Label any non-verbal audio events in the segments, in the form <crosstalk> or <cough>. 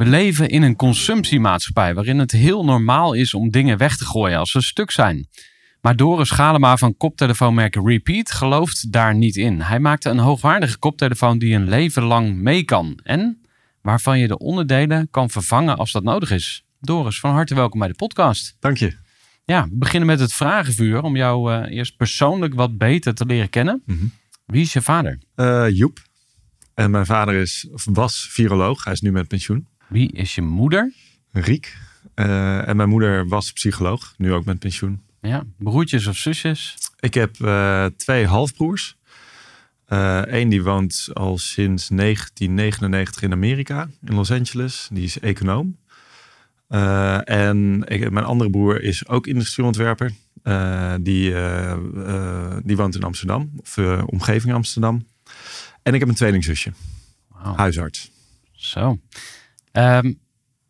We leven in een consumptiemaatschappij waarin het heel normaal is om dingen weg te gooien als ze stuk zijn. Maar Doris Galema van koptelefoonmerk Repeat gelooft daar niet in. Hij maakte een hoogwaardige koptelefoon die een leven lang mee kan en waarvan je de onderdelen kan vervangen als dat nodig is. Doris, van harte welkom bij de podcast. Dank je. Ja, we beginnen met het vragenvuur om jou eh, eerst persoonlijk wat beter te leren kennen. Mhm. Wie is je vader? Eh, Joep. En mijn vader is, was viroloog. Hij is nu met pensioen. Wie is je moeder? Riek. Eh, en mijn moeder was psycholoog. Nu ook met pensioen. Ja, broertjes of zusjes? Ik heb eh, twee halfbroers. Eén die woont al sinds 1999 in Amerika, in Los Angeles. Die is econoom. Eh, en ik, mijn andere broer is ook industrieontwerper. Eh, die, eh, eh, die woont in Amsterdam, of eh, omgeving Amsterdam. En ik heb een tweelingzusje, huisarts, Zo. Ehm,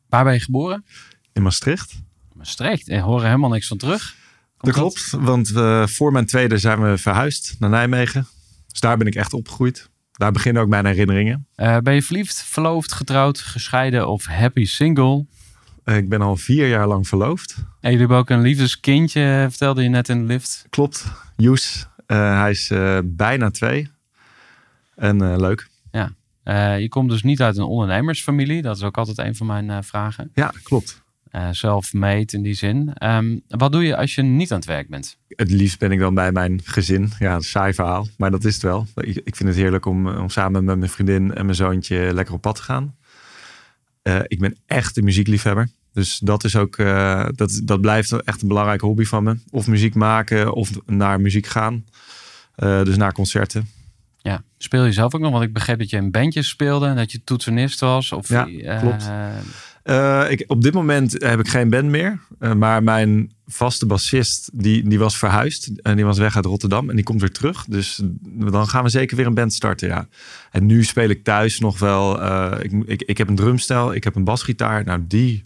waar ben je geboren? in Maastricht. Maastricht. En horen helemaal niks van terug. Komt dat klopt, want eh, voor mijn tweede zijn we verhuisd naar Nijmegen. Dus daar ben ik echt opgegroeid. Daar beginnen ook mijn herinneringen. Eh, ben je verliefd, verloofd, getrouwd, gescheiden of happy single? Eh, ik ben al vier jaar lang verloofd. En jullie hebben ook een liefdeskindje, eh, vertelde je net in de lift. Klopt, Joes. Eh, hij is eh, bijna twee. En eh, leuk. Eh, je komt dus niet uit een ondernemersfamilie. Dat is ook altijd een van mijn eh, vragen. Ja, klopt. Eh Self-made in die zin. Ehm, wat doe je als je niet aan het werk bent? Het liefst ben ik dan bij mijn gezin. Ja, een saai verhaal, maar dat is het wel. Ik, vind het heerlijk om, om samen met mijn vriendin en mijn zoontje lekker op pad te gaan. Eh, ik ben echt een muziekliefhebber. Dus dat is ook, eh, dat, dat blijft echt een belangrijke hobby van me. Of muziek maken of naar muziek gaan. Eh, dus naar concerten. Ja. Speel je zelf ook nog? Want ik begreep dat je in bandjes speelde en dat je toetsenist was. Of, Ja, eh, klopt. Eh, ik, op dit moment heb ik geen band meer. Eh, maar mijn vaste bassist, die, die was verhuisd. En die was weg uit Rotterdam. En die komt weer terug. Dus dan gaan we zeker weer een band starten, ja. En nu speel ik thuis nog wel... ik, ik, ik heb een drumstel, ik heb een basgitaar. Nou, die,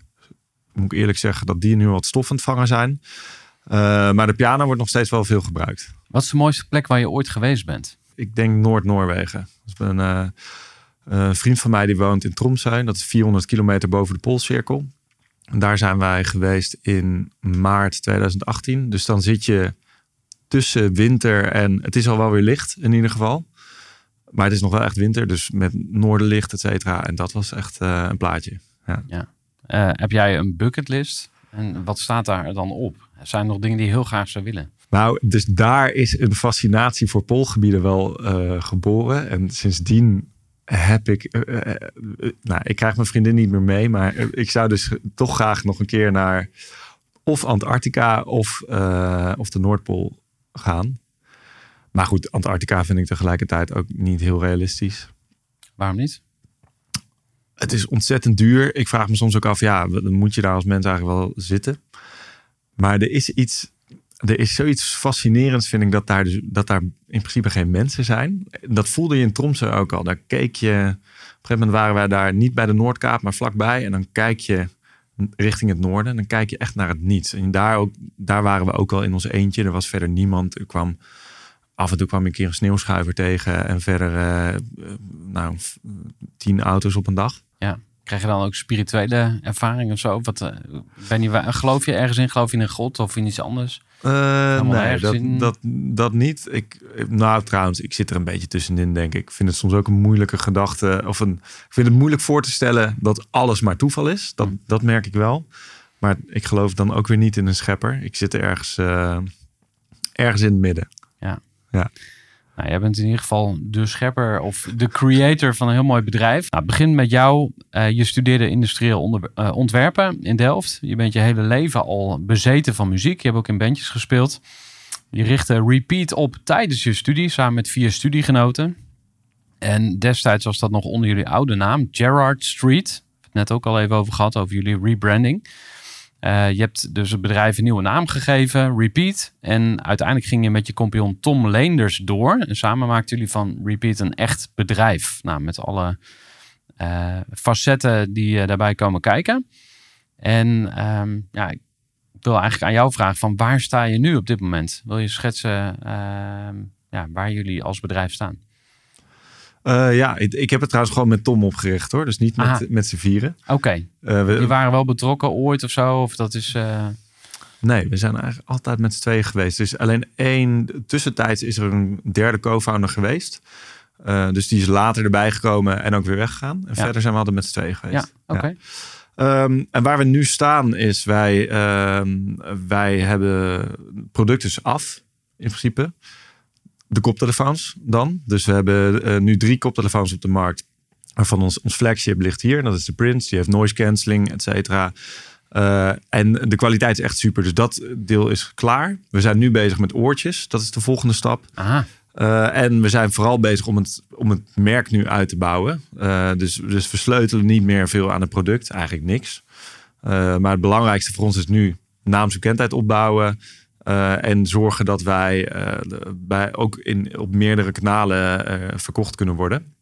moet ik eerlijk zeggen, dat die nu wat stof aan het vangen zijn. Maar de piano wordt nog steeds wel veel gebruikt. Wat is de mooiste plek waar je ooit geweest bent? Ik denk Noord-Noorwegen. Dus een eh, een vriend van mij die woont in Tromsø. Dat is 400 kilometer boven de Poolcirkel. En daar zijn wij geweest in maart 2018. Dus dan zit je tussen winter en... Het is al wel weer licht in ieder geval. Maar het is nog wel echt winter. Dus met noordenlicht, et cetera. En dat was echt eh, een plaatje. Eh, heb jij een bucketlist? En wat staat daar dan op? Er zijn nog dingen die je heel graag zou willen. Nou, dus daar is een fascinatie voor poolgebieden wel eh, geboren. En sindsdien heb ik... eh, eh, nou, ik krijg mijn vriendin niet meer mee. Maar ik zou dus toch graag nog een keer naar... of Antarctica of, of de Noordpool gaan. Maar goed, Antarctica vind ik tegelijkertijd ook niet heel realistisch. Waarom niet? Het is ontzettend duur. Ik vraag me soms ook af, ja, dan moet je daar als mens eigenlijk wel zitten. Maar er is iets, er is zoiets fascinerends, vind ik, dat daar, dus, dat daar in principe geen mensen zijn. Dat voelde je in Tromsø ook al. Daar keek je, op een gegeven moment waren wij daar niet bij de Noordkaap, maar vlakbij. En dan kijk je richting het noorden. Dan kijk je echt naar het niets. En daar, ook, daar waren we ook al in ons eentje. Er was verder niemand. Er kwam, af en toe kwam ik een keer een sneeuwschuiver tegen. En verder eh, nou, tien auto's op een dag. Krijg je dan ook spirituele ervaring of zo? Wat, eh, ben je, geloof je ergens in? Geloof je in een god of in iets anders? Eh, nee, dat, dat, dat niet. Ik, nou, trouwens, ik zit er een beetje tussenin, denk ik. Ik vind het soms ook een moeilijke gedachte. Of een, ik vind het moeilijk voor te stellen dat alles maar toeval is. Dat, dat merk ik wel. Maar ik geloof dan ook weer niet in een schepper. Ik zit er ergens, eh, ergens in het midden. Nou, jij bent in ieder geval de schepper of de creator van een heel mooi bedrijf. Nou, het begint met jou. Eh, je studeerde industrieel eh, ontwerpen in Delft. Je bent je hele leven al bezeten van muziek. Je hebt ook in bandjes gespeeld. Je richtte Repeat op tijdens je studie samen met vier studiegenoten. En destijds was dat nog onder jullie oude naam, Gerard Street. Net ook al even over gehad, over jullie rebranding. Eh, je hebt dus het bedrijf een nieuwe naam gegeven, Repeat. En uiteindelijk ging je met je compagnon Tom Leenders door. En samen maakten jullie van Repeat een echt bedrijf. Nou, met alle eh, facetten die eh, daarbij komen kijken. En ehm, ja, ik wil eigenlijk aan jou vragen van waar sta je nu op dit moment? Wil je schetsen ehm, ja, waar jullie als bedrijf staan? Eh, ja, ik, ik heb het trouwens gewoon met Tom opgericht hoor. Dus niet Aha. met, met z'n vieren. Oké, Eh, we- die waren wel betrokken ooit of zo? Of dat is... eh, Nee, we zijn eigenlijk altijd met z'n tweeën geweest. Dus alleen één, tussentijds is er een derde co-founder geweest. Eh, dus die is later erbij gekomen en ook weer weggegaan. En Ja. verder zijn we altijd met z'n tweeën geweest. ja, oké. Ehm, en waar we nu staan is, wij, ehm, wij hebben producten af, in principe. De koptelefoons dan. Dus we hebben eh, nu drie koptelefoons op de markt. Waarvan ons, ons flagship ligt hier. Dat is de Prince. Die heeft noise cancelling, et cetera. Eh, en de kwaliteit is echt super. Dus dat deel is klaar. We zijn nu bezig met oortjes. Dat is de volgende stap. Aha, Eh, en we zijn vooral bezig om het, om het merk nu uit te bouwen. Dus, dus we sleutelen niet meer veel aan het product, eigenlijk niks. Maar het belangrijkste voor ons is nu naamsbekendheid opbouwen. Eh, en zorgen dat wij eh, bij, ook in, op meerdere kanalen eh, verkocht kunnen worden.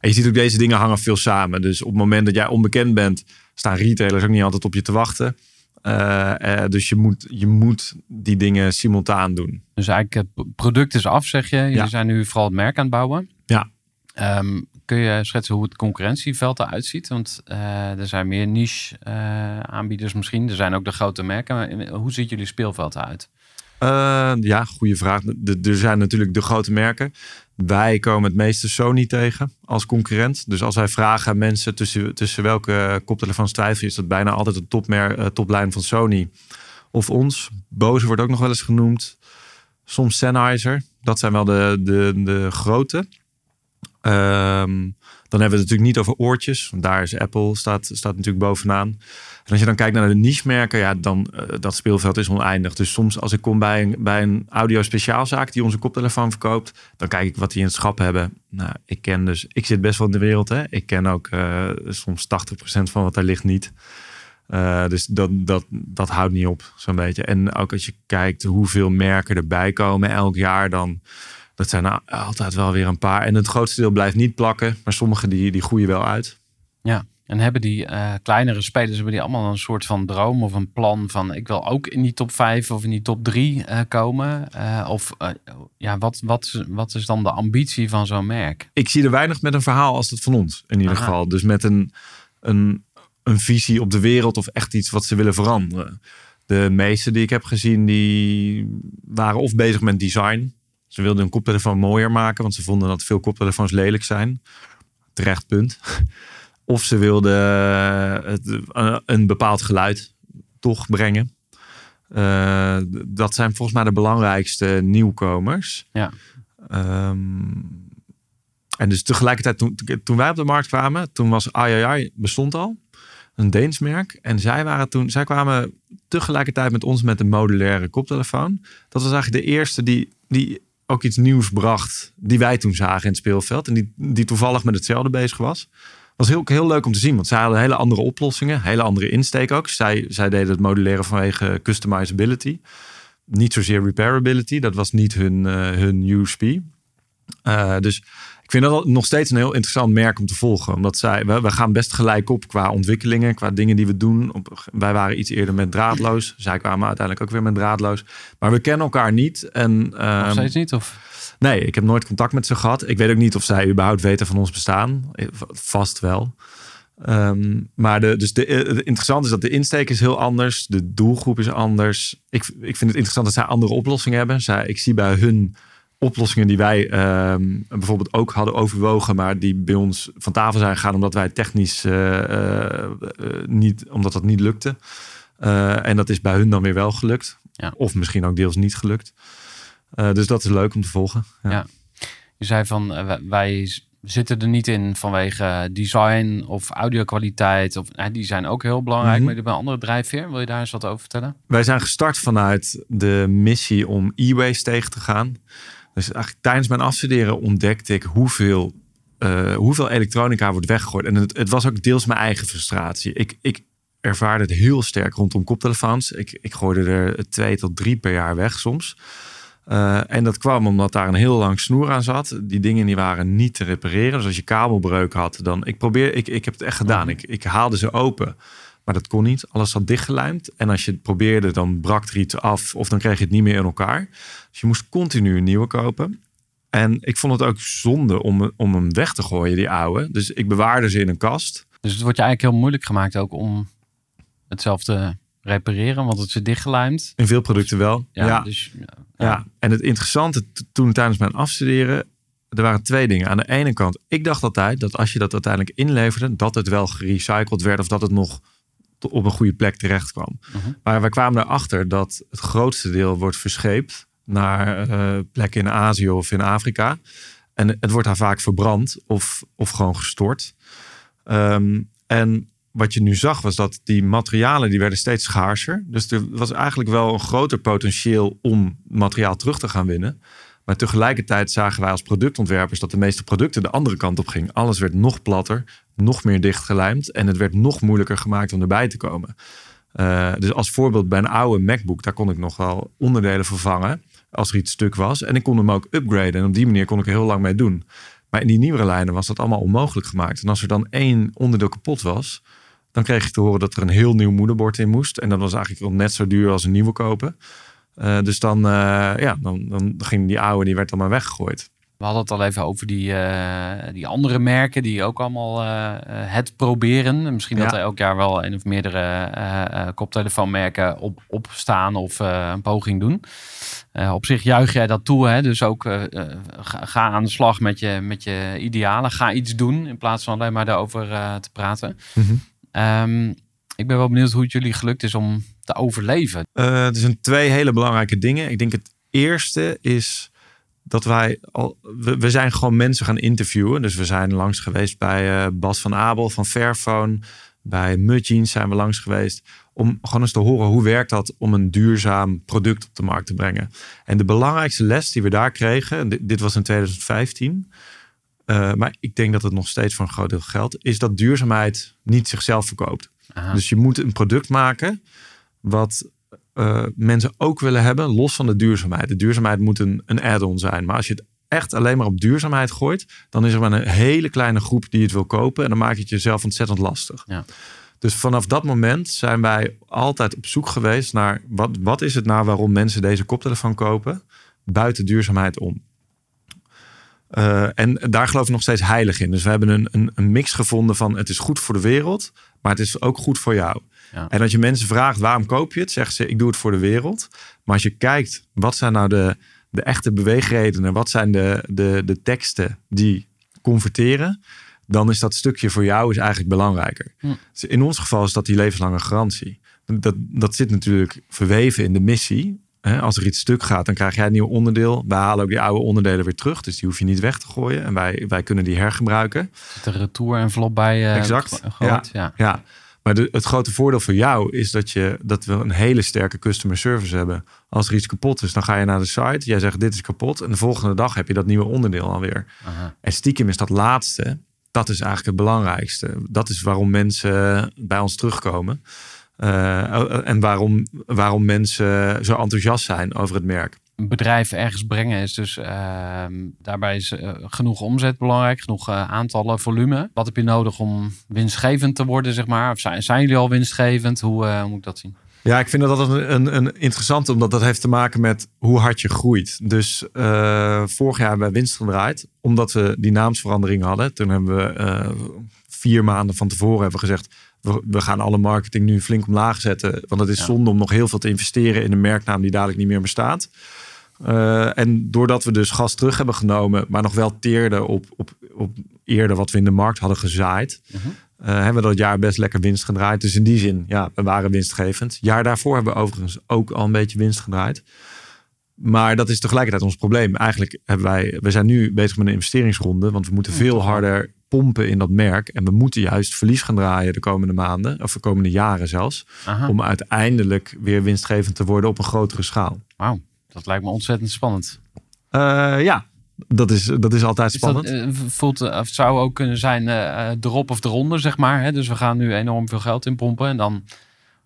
En je ziet ook deze dingen hangen veel samen. Dus op het moment dat jij onbekend bent, staan retailers ook niet altijd op je te wachten. Dus je moet, je moet die dingen simultaan doen. dus eigenlijk het product is af, zeg je. Jullie Ja. zijn nu vooral het merk aan het bouwen. Ja. Ehm, kun je schetsen hoe het concurrentieveld eruit ziet? Want eh, er zijn meer niche eh, aanbieders misschien. Er zijn ook de grote merken. Maar in- Hoe ziet jullie speelveld eruit? Eh, ja, goede vraag. Er zijn natuurlijk de grote merken. Wij komen het meeste Sony tegen als concurrent. Dus als wij vragen aan mensen tussen, tussen welke koptelefoons twijfel is dat bijna altijd de topmer, eh, toplijn van Sony of ons. Bose wordt ook nog wel eens genoemd. Soms Sennheiser. Dat zijn wel de, de, de grote. Ehm, dan hebben we het natuurlijk niet over oortjes. Want daar is Apple, staat, staat natuurlijk bovenaan. En als je dan kijkt naar de niche-merken, ja, dan uh, dat speelveld is oneindig. Dus soms als ik kom bij een, bij een audio-speciaalzaak die onze koptelefoon verkoopt, dan kijk ik wat die in het schap hebben. Nou, ik ken dus, ik zit best wel in de wereld, hè. Ik ken ook uh, soms 80% van wat daar ligt niet. Uh, dus dat, dat, dat houdt niet op, zo'n beetje. En ook als je kijkt hoeveel merken erbij komen elk jaar, dan dat zijn altijd wel weer een paar. En het grootste deel blijft niet plakken, maar sommige die, die groeien wel uit. Ja, en hebben die uh, kleinere spelers hebben die allemaal een soort van droom of een plan van ik wil ook in die top 5 of in die top 3 uh, komen? Uh, of ja, wat, wat, wat is dan de ambitie van zo'n merk? Ik zie er weinig met een verhaal als dat van ons, in ieder Aha. geval. Dus met een, een, een visie op de wereld of echt iets wat ze willen veranderen. De meeste die ik heb gezien, die waren of bezig met design. Ze wilden hun koptelefoon mooier maken, want ze vonden dat veel koptelefoons lelijk zijn. Terecht punt. <laughs> Of ze wilden het, een bepaald geluid toch brengen. Uh, dat zijn volgens mij de belangrijkste nieuwkomers. Ja. Um, en dus tegelijkertijd, toen, toen wij op de markt kwamen, toen was Ai bestond al. Een Deens merk. En zij, waren toen, zij kwamen tegelijkertijd met ons met een modulaire koptelefoon. Dat was eigenlijk de eerste die, die ook iets nieuws bracht. Die wij toen zagen in het speelveld. En die, die toevallig met hetzelfde bezig was. was heel, heel leuk om te zien. Want zij hadden hele andere oplossingen. Hele andere insteek ook. Zij, zij deden het moduleren vanwege customizability. Niet zozeer repairability. Dat was niet hun, uh, hun USP. Uh, dus ik vind dat nog steeds een heel interessant merk om te volgen. Omdat zij, we, we gaan best gelijk op qua ontwikkelingen, qua dingen die we doen. Op, wij waren iets eerder met draadloos. Zij kwamen uiteindelijk ook weer met draadloos. Maar we kennen elkaar niet. En, Nog ehm, steeds niet? Of? Nee, ik heb nooit contact met ze gehad. Ik weet ook niet of zij überhaupt weten van ons bestaan. Eh, Vast wel. Ehm, maar de, dus de, eh, het interessante is dat de insteek is heel anders. De doelgroep is anders. Ik, ik vind het interessant dat zij andere oplossingen hebben. Zij, ik zie bij hun oplossingen die wij ehm, bijvoorbeeld ook hadden overwogen, maar die bij ons van tafel zijn gegaan omdat wij technisch eh, eh, eh, niet, omdat dat niet lukte. En dat is bij hun dan weer wel gelukt. Ja. Of misschien ook deels niet gelukt. Dus dat is leuk om te volgen. Ja. Ja. Je zei van wij- zitten er niet in vanwege design of audiokwaliteit. Of, die zijn ook heel belangrijk, Mhm. maar je hebt een andere drijfveer. Wil je daar eens wat over vertellen? Wij zijn gestart vanuit de missie om e-waste tegen te gaan. Dus eigenlijk tijdens mijn afstuderen ontdekte ik hoeveel, eh, hoeveel elektronica wordt weggegooid. En het, het was ook deels mijn eigen frustratie. Ik, ik ervaarde het heel sterk rondom koptelefoons. Ik, ik gooide er twee tot drie per jaar weg soms. Eh, en dat kwam omdat daar een heel lang snoer aan zat. Die dingen die waren niet te repareren. Dus als je kabelbreuk had, dan... Ik, probeer, ik, ik heb het echt gedaan. Ik, ik haalde ze open. Maar dat kon niet. Alles zat dichtgelijmd. En als je het probeerde, dan brak er iets af. Of dan kreeg je het niet meer in elkaar. Dus je moest continu een nieuwe kopen. En ik vond het ook zonde om, om hem weg te gooien, die oude. Dus ik bewaarde ze in een kast. Dus het wordt je eigenlijk heel moeilijk gemaakt ook om het zelf te repareren, want het zit dichtgelijmd. In veel producten wel. Ja, ja. Dus, ja, Ja, en het interessante toen tijdens mijn afstuderen, er waren twee dingen. Aan de ene kant, ik dacht altijd dat als je dat uiteindelijk inleverde, dat het wel gerecycled werd of dat het nog op een goede plek terecht kwam. Mhm. Maar we kwamen erachter dat het grootste deel wordt verscheept naar eh, plekken in Azië of in Afrika. En het wordt daar vaak verbrand of, of gewoon gestort. Ehm, en wat je nu zag was dat die materialen die werden steeds schaarser. Dus er was eigenlijk wel een groter potentieel om materiaal terug te gaan winnen. Maar tegelijkertijd zagen wij als productontwerpers dat de meeste producten de andere kant op gingen. Alles werd nog platter, nog meer dichtgelijmd en het werd nog moeilijker gemaakt om erbij te komen. Eh, dus als voorbeeld bij een oude MacBook, daar kon ik nog wel onderdelen vervangen als er iets stuk was. En ik kon hem ook upgraden en op die manier kon ik er heel lang mee doen. Maar in die nieuwere lijnen was dat allemaal onmogelijk gemaakt. En als er dan één onderdeel kapot was, dan kreeg je te horen dat er een heel nieuw moederbord in moest. En dat was eigenlijk net zo duur als een nieuwe kopen. Eh, dus dan, eh, ja, dan, dan ging die oude, die werd dan maar weggegooid. We hadden het al even over die, eh, die andere merken die ook allemaal het proberen. Misschien dat er elk jaar wel een of meerdere koptelefoonmerken op, opstaan of een poging doen. Op zich juich jij dat toe, hè? dus ook ga, ga aan de slag met je, met je idealen. Ga iets doen in plaats van alleen maar daarover te praten. Mhm. Ehm, ik ben wel benieuwd hoe het jullie gelukt is om te overleven. Eh, er zijn twee hele belangrijke dingen. Ik denk het eerste is dat wij al. We, we zijn gewoon mensen gaan interviewen. Dus we zijn langs geweest bij eh, Bas van Abel van Fairphone. Bij Mudjeans zijn we langs geweest. Om gewoon eens te horen hoe werkt dat om een duurzaam product op de markt te brengen. En de belangrijkste les die we daar kregen, en dit, dit was in 2015. eh, maar ik denk dat het nog steeds voor een groot deel geldt, is dat duurzaamheid niet zichzelf verkoopt. Aha. Dus je moet een product maken wat eh, mensen ook willen hebben, los van de duurzaamheid. De duurzaamheid moet een, een add-on zijn. Maar als je het echt alleen maar op duurzaamheid gooit, dan is er maar een hele kleine groep die het wil kopen. En dan maak je het jezelf ontzettend lastig. Ja. Dus vanaf dat moment zijn wij altijd op zoek geweest naar wat, wat is het nou waarom mensen deze koptelefoon kopen, buiten duurzaamheid om. Eh, en daar geloof ik nog steeds heilig in. Dus we hebben een, een, een mix gevonden van het is goed voor de wereld, maar het is ook goed voor jou. Ja. En als je mensen vraagt waarom koop je het, zeggen ze ik doe het voor de wereld. Maar als je kijkt wat zijn nou de, de echte beweegredenen, wat zijn de, de, de teksten die converteren, dan is dat stukje voor jou is eigenlijk belangrijker. Hm. Dus in ons geval is dat die levenslange garantie. Dat, dat zit natuurlijk verweven in de missie. Als er iets stuk gaat, dan krijg jij een nieuw onderdeel. Wij halen ook die oude onderdelen weer terug. Dus die hoef je niet weg te gooien. En wij, wij kunnen die hergebruiken. Zit er retour envelop bij eh, Exact. Ja. Ja, maar de, het grote voordeel voor jou is dat, je, dat we een hele sterke customer service hebben. Als er iets kapot is, dan ga je naar de site. Jij zegt dit is kapot. En de volgende dag heb je dat nieuwe onderdeel alweer. Aha. En stiekem is dat laatste, dat is eigenlijk het belangrijkste. Dat is waarom mensen bij ons terugkomen. Eh, en waarom, waarom mensen zo enthousiast zijn over het merk. Een bedrijf ergens brengen is dus ehm, daarbij is eh, genoeg omzet belangrijk, genoeg eh, aantallen, volume. Wat heb je nodig om winstgevend te worden, zeg maar? Of zijn, zijn jullie al winstgevend? Hoe eh, moet ik dat zien? Ja, ik vind dat altijd een, een, een interessant, omdat dat heeft te maken met hoe hard je groeit. Dus vorig jaar hebben wij winst gedraaid, omdat we die naamsverandering hadden. Toen hebben we vier maanden van tevoren hebben we gezegd, we, we gaan alle marketing nu flink omlaag zetten. Want het is Ja. zonde om nog heel veel te investeren in een merknaam die dadelijk niet meer bestaat. Eh, en doordat we dus gas terug hebben genomen, maar nog wel teerden op, op, op eerder wat we in de markt hadden gezaaid, eh, hebben we dat jaar best lekker winst gedraaid. Dus in die zin, ja, we waren winstgevend. Jaar daarvoor hebben we overigens ook al een beetje winst gedraaid. Maar dat is tegelijkertijd ons probleem. Eigenlijk hebben wij, we zijn nu bezig met een investeringsronde, want we moeten veel harder pompen in dat merk. En we moeten juist verlies gaan draaien de komende maanden, of de komende jaren zelfs, Aha. om uiteindelijk weer winstgevend te worden op een grotere schaal. Wauw, dat lijkt me ontzettend spannend. Eh, ja, dat is, dat is altijd Is dat, spannend. eh, voelt, eh, of het zou ook kunnen zijn eh, erop of eronder, zeg maar. Hè? Dus we gaan nu enorm veel geld inpompen en dan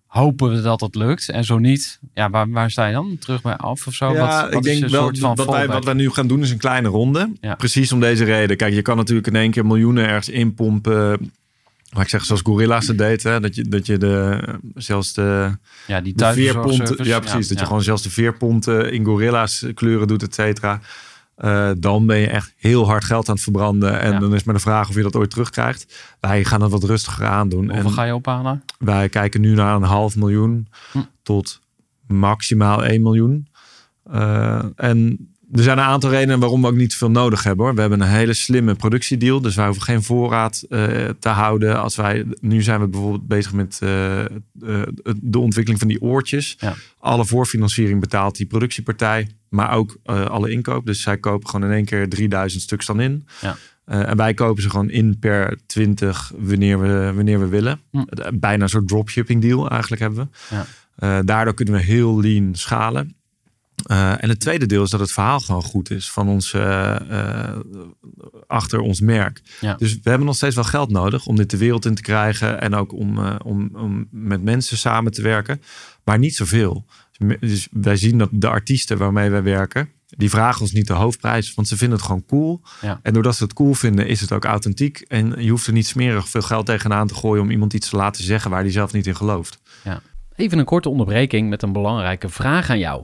hopen we dat het lukt. En zo niet, ja, waar, waar sta je dan? Terug bij af of zo? Ja, wat, wat ik denk wel soort van wat wij, wat wij nu gaan doen is een kleine ronde. Ja. Precies om deze reden. Kijk, je kan natuurlijk in één keer miljoenen ergens inpompen. Maar ik zeg zoals Gorilla's het deed. Hè, dat, je, dat je de, zelfs de, Ja, die de thuiszorgservice. Ja, precies. dat ja. je gewoon zelfs de veerponten in Gorilla's kleuren doet, et cetera. Eh, dan ben je echt heel hard geld aan het verbranden. En Ja. dan is maar de vraag of je dat ooit terugkrijgt. Wij gaan het wat rustiger aandoen. Hoeveel En ga je ophalen? wij kijken nu naar een half miljoen Hm. tot maximaal 1 miljoen. Eh, en er zijn een aantal redenen waarom we ook niet veel nodig hebben. Hoor. We hebben een hele slimme productiedeal. Dus wij hoeven geen voorraad eh, te houden. Als wij, nu zijn we bijvoorbeeld bezig met eh, eh, de ontwikkeling van die oortjes. Ja. Alle voorfinanciering betaalt die productiepartij. Maar ook alle inkoop. Dus zij kopen gewoon in één keer 3000 stuks dan in. Ja. En wij kopen ze gewoon in per 20 wanneer we, wanneer we willen. Hm. Bijna een soort dropshipping deal eigenlijk hebben we. Ja. Daardoor kunnen we heel lean schalen. Eh, en het tweede deel is dat het verhaal gewoon goed is van ons, eh, eh, achter ons merk. Ja. Dus we hebben nog steeds wel geld nodig om dit de wereld in te krijgen en ook om, om, om met mensen samen te werken, maar niet zoveel. Dus wij zien dat de artiesten waarmee wij werken, die vragen ons niet de hoofdprijs, want ze vinden het gewoon cool. Ja. En doordat ze het cool vinden, is het ook authentiek. En je hoeft er niet smerig veel geld tegenaan te gooien om iemand iets te laten zeggen waar hij zelf niet in gelooft. Even een korte onderbreking met een belangrijke vraag aan jou.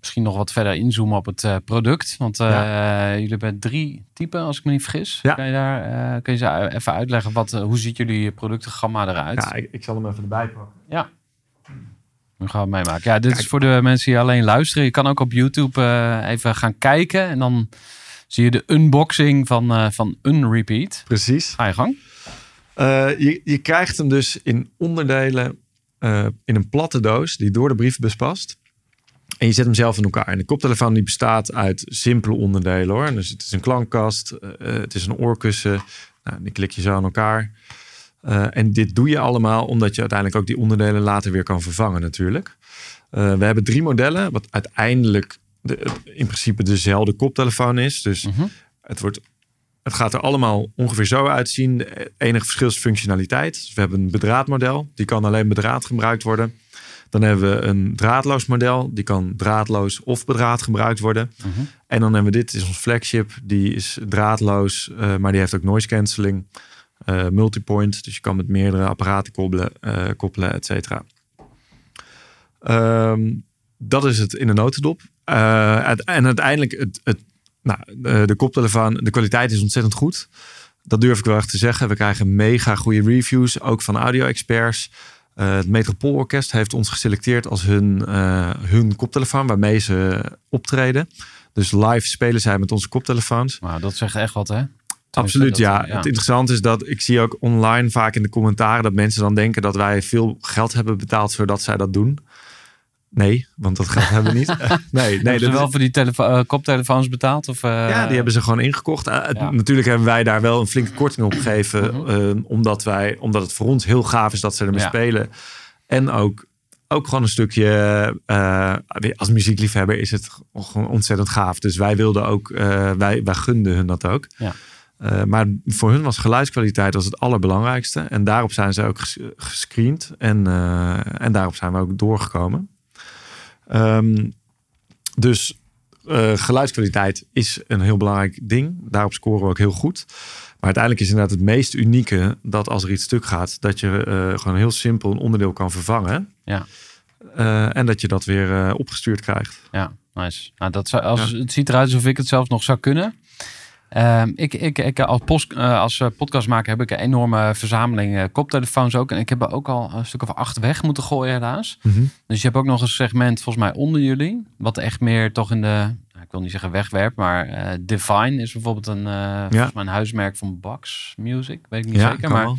Misschien nog wat verder inzoomen op het eh, product. Want eh, jullie hebben drie typen, als ik me niet vergis. Ja. Kan je daar eh, kun je ze even uitleggen? Wat, hoe ziet jullie productengamma eruit? Ja, ik, ik zal hem even erbij pakken. Nu gaan we meemaken. Ja, dit is voor de mensen die alleen luisteren. Je kan ook op YouTube even gaan kijken. En dan zie je de unboxing van, van Unrepeat. Precies. Ga je gang. Je, je krijgt hem dus in onderdelen in een platte doos die door de brievenbus past. En je zet hem zelf in elkaar. En de koptelefoon die bestaat uit simpele onderdelen hoor. Dus het is een klankkast, eh, eh, het is een oorkussen. Nou, die klik je zo aan elkaar. Eh, en dit doe je allemaal omdat je uiteindelijk ook die onderdelen later weer kan vervangen natuurlijk. We hebben drie modellen, wat uiteindelijk de, in principe dezelfde koptelefoon is. Dus Mhm. het, wordt, het gaat er allemaal ongeveer zo uitzien. Enige verschil is functionaliteit. Dus we hebben een bedraadmodel. Die kan alleen bedraad gebruikt worden. Dan hebben we een draadloos model. Die kan draadloos of bedraad gebruikt worden. Mhm. En dan hebben we dit, is ons flagship. Die is draadloos, eh, maar die heeft ook noise cancelling. eh, multipoint, dus je kan met meerdere apparaten koppelen, eh, koppelen et cetera. Ehm, dat is het in een notendop. En uiteindelijk het, het nou, de koptelefoon, de kwaliteit is ontzettend goed. Dat durf ik wel echt te zeggen. We krijgen mega goede reviews, ook van audio-experts. Uh, het Metropoolorkest heeft ons geselecteerd als hun, uh, hun koptelefoon waarmee ze optreden. Dus live spelen zij met onze koptelefoons. Nou, dat zegt echt wat, hè? Absoluut, ja. Het interessante is dat ik zie ook online vaak in de commentaren dat mensen dan denken dat wij veel geld hebben betaald zodat zij dat doen. Nee, want dat geld hebben we niet. <laughs> nee, nee, hebben wel voor die uh, koptelefoons betaald? Of, uh... Ja, die hebben ze gewoon ingekocht. Uh, ja. Natuurlijk hebben wij daar wel een flinke korting op gegeven. Mhm. omdat, wij, omdat het voor ons heel gaaf is dat ze ermee ja. spelen. En ook, ook gewoon een stukje... als muziekliefhebber is het gewoon ontzettend gaaf. Dus wij wilden ook... wij, wij gunden hun dat ook. Ja. maar voor hun was geluidskwaliteit was het allerbelangrijkste. En daarop zijn ze ook gescreend. En, en daarop zijn we ook doorgekomen. Um, dus uh, geluidskwaliteit is een heel belangrijk ding. Daarop scoren we ook heel goed. Maar uiteindelijk is inderdaad het meest unieke dat als er iets stuk gaat, dat je uh, gewoon heel simpel een onderdeel kan vervangen. Ja. Uh, en dat je dat weer opgestuurd krijgt. Ja, nice. Nou, dat zou, als, ja. Het ziet eruit alsof ik het zelf nog zou kunnen. Um, ik, ik, ik, als, post, uh, als podcastmaker heb ik een enorme verzameling uh, koptelefoons ook. En ik heb er ook al een stuk of acht weg moeten gooien helaas. Mm -hmm. Dus je hebt ook nog een segment volgens mij onder jullie. Wat echt meer toch in de, ik wil niet zeggen wegwerp, maar Divine is bijvoorbeeld een, ja. volgens mij een huismerk van Bax Music. Weet ik niet ja, zeker, maar... Wel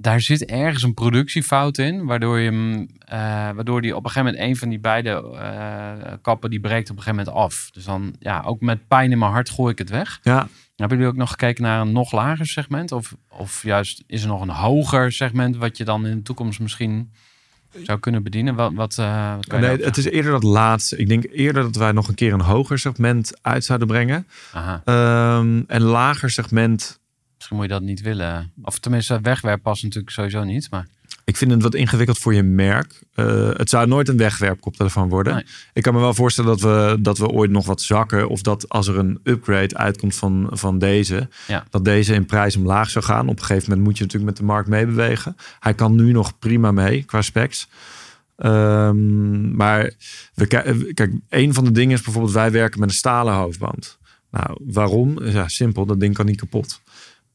daar zit ergens een productiefout in, waardoor je hem, uh, waardoor die op een gegeven moment een van die beide uh, kappen die breekt op een gegeven moment af. Dus dan, ja, ook met pijn in mijn hart gooi ik het weg. Ja. Hebben jullie ook nog gekeken naar een nog lager segment? Of, of juist is er nog een hoger segment wat je dan in de toekomst misschien zou kunnen bedienen? Wat, wat, uh, wat nee, het is eerder dat laatste. Ik denk eerder dat wij nog een keer een hoger segment uit zouden brengen. Um, en lager segment Misschien moet je dat niet willen. Of tenminste, wegwerp past natuurlijk sowieso niet. Maar... Ik vind het wat ingewikkeld voor je merk. Uh, het zou nooit een wegwerpkoptelefoon worden. Nee. Ik kan me wel voorstellen dat we, dat we ooit nog wat zakken. Of dat als er een upgrade uitkomt van, van deze. Ja. Dat deze in prijs omlaag zou gaan. Op een gegeven moment moet je natuurlijk met de markt meebewegen. Hij kan nu nog prima mee qua specs. Um, maar we, kijk, een van de dingen is bijvoorbeeld wij werken met een stalen hoofdband. Nou, waarom? Ja, simpel. Dat ding kan niet kapot.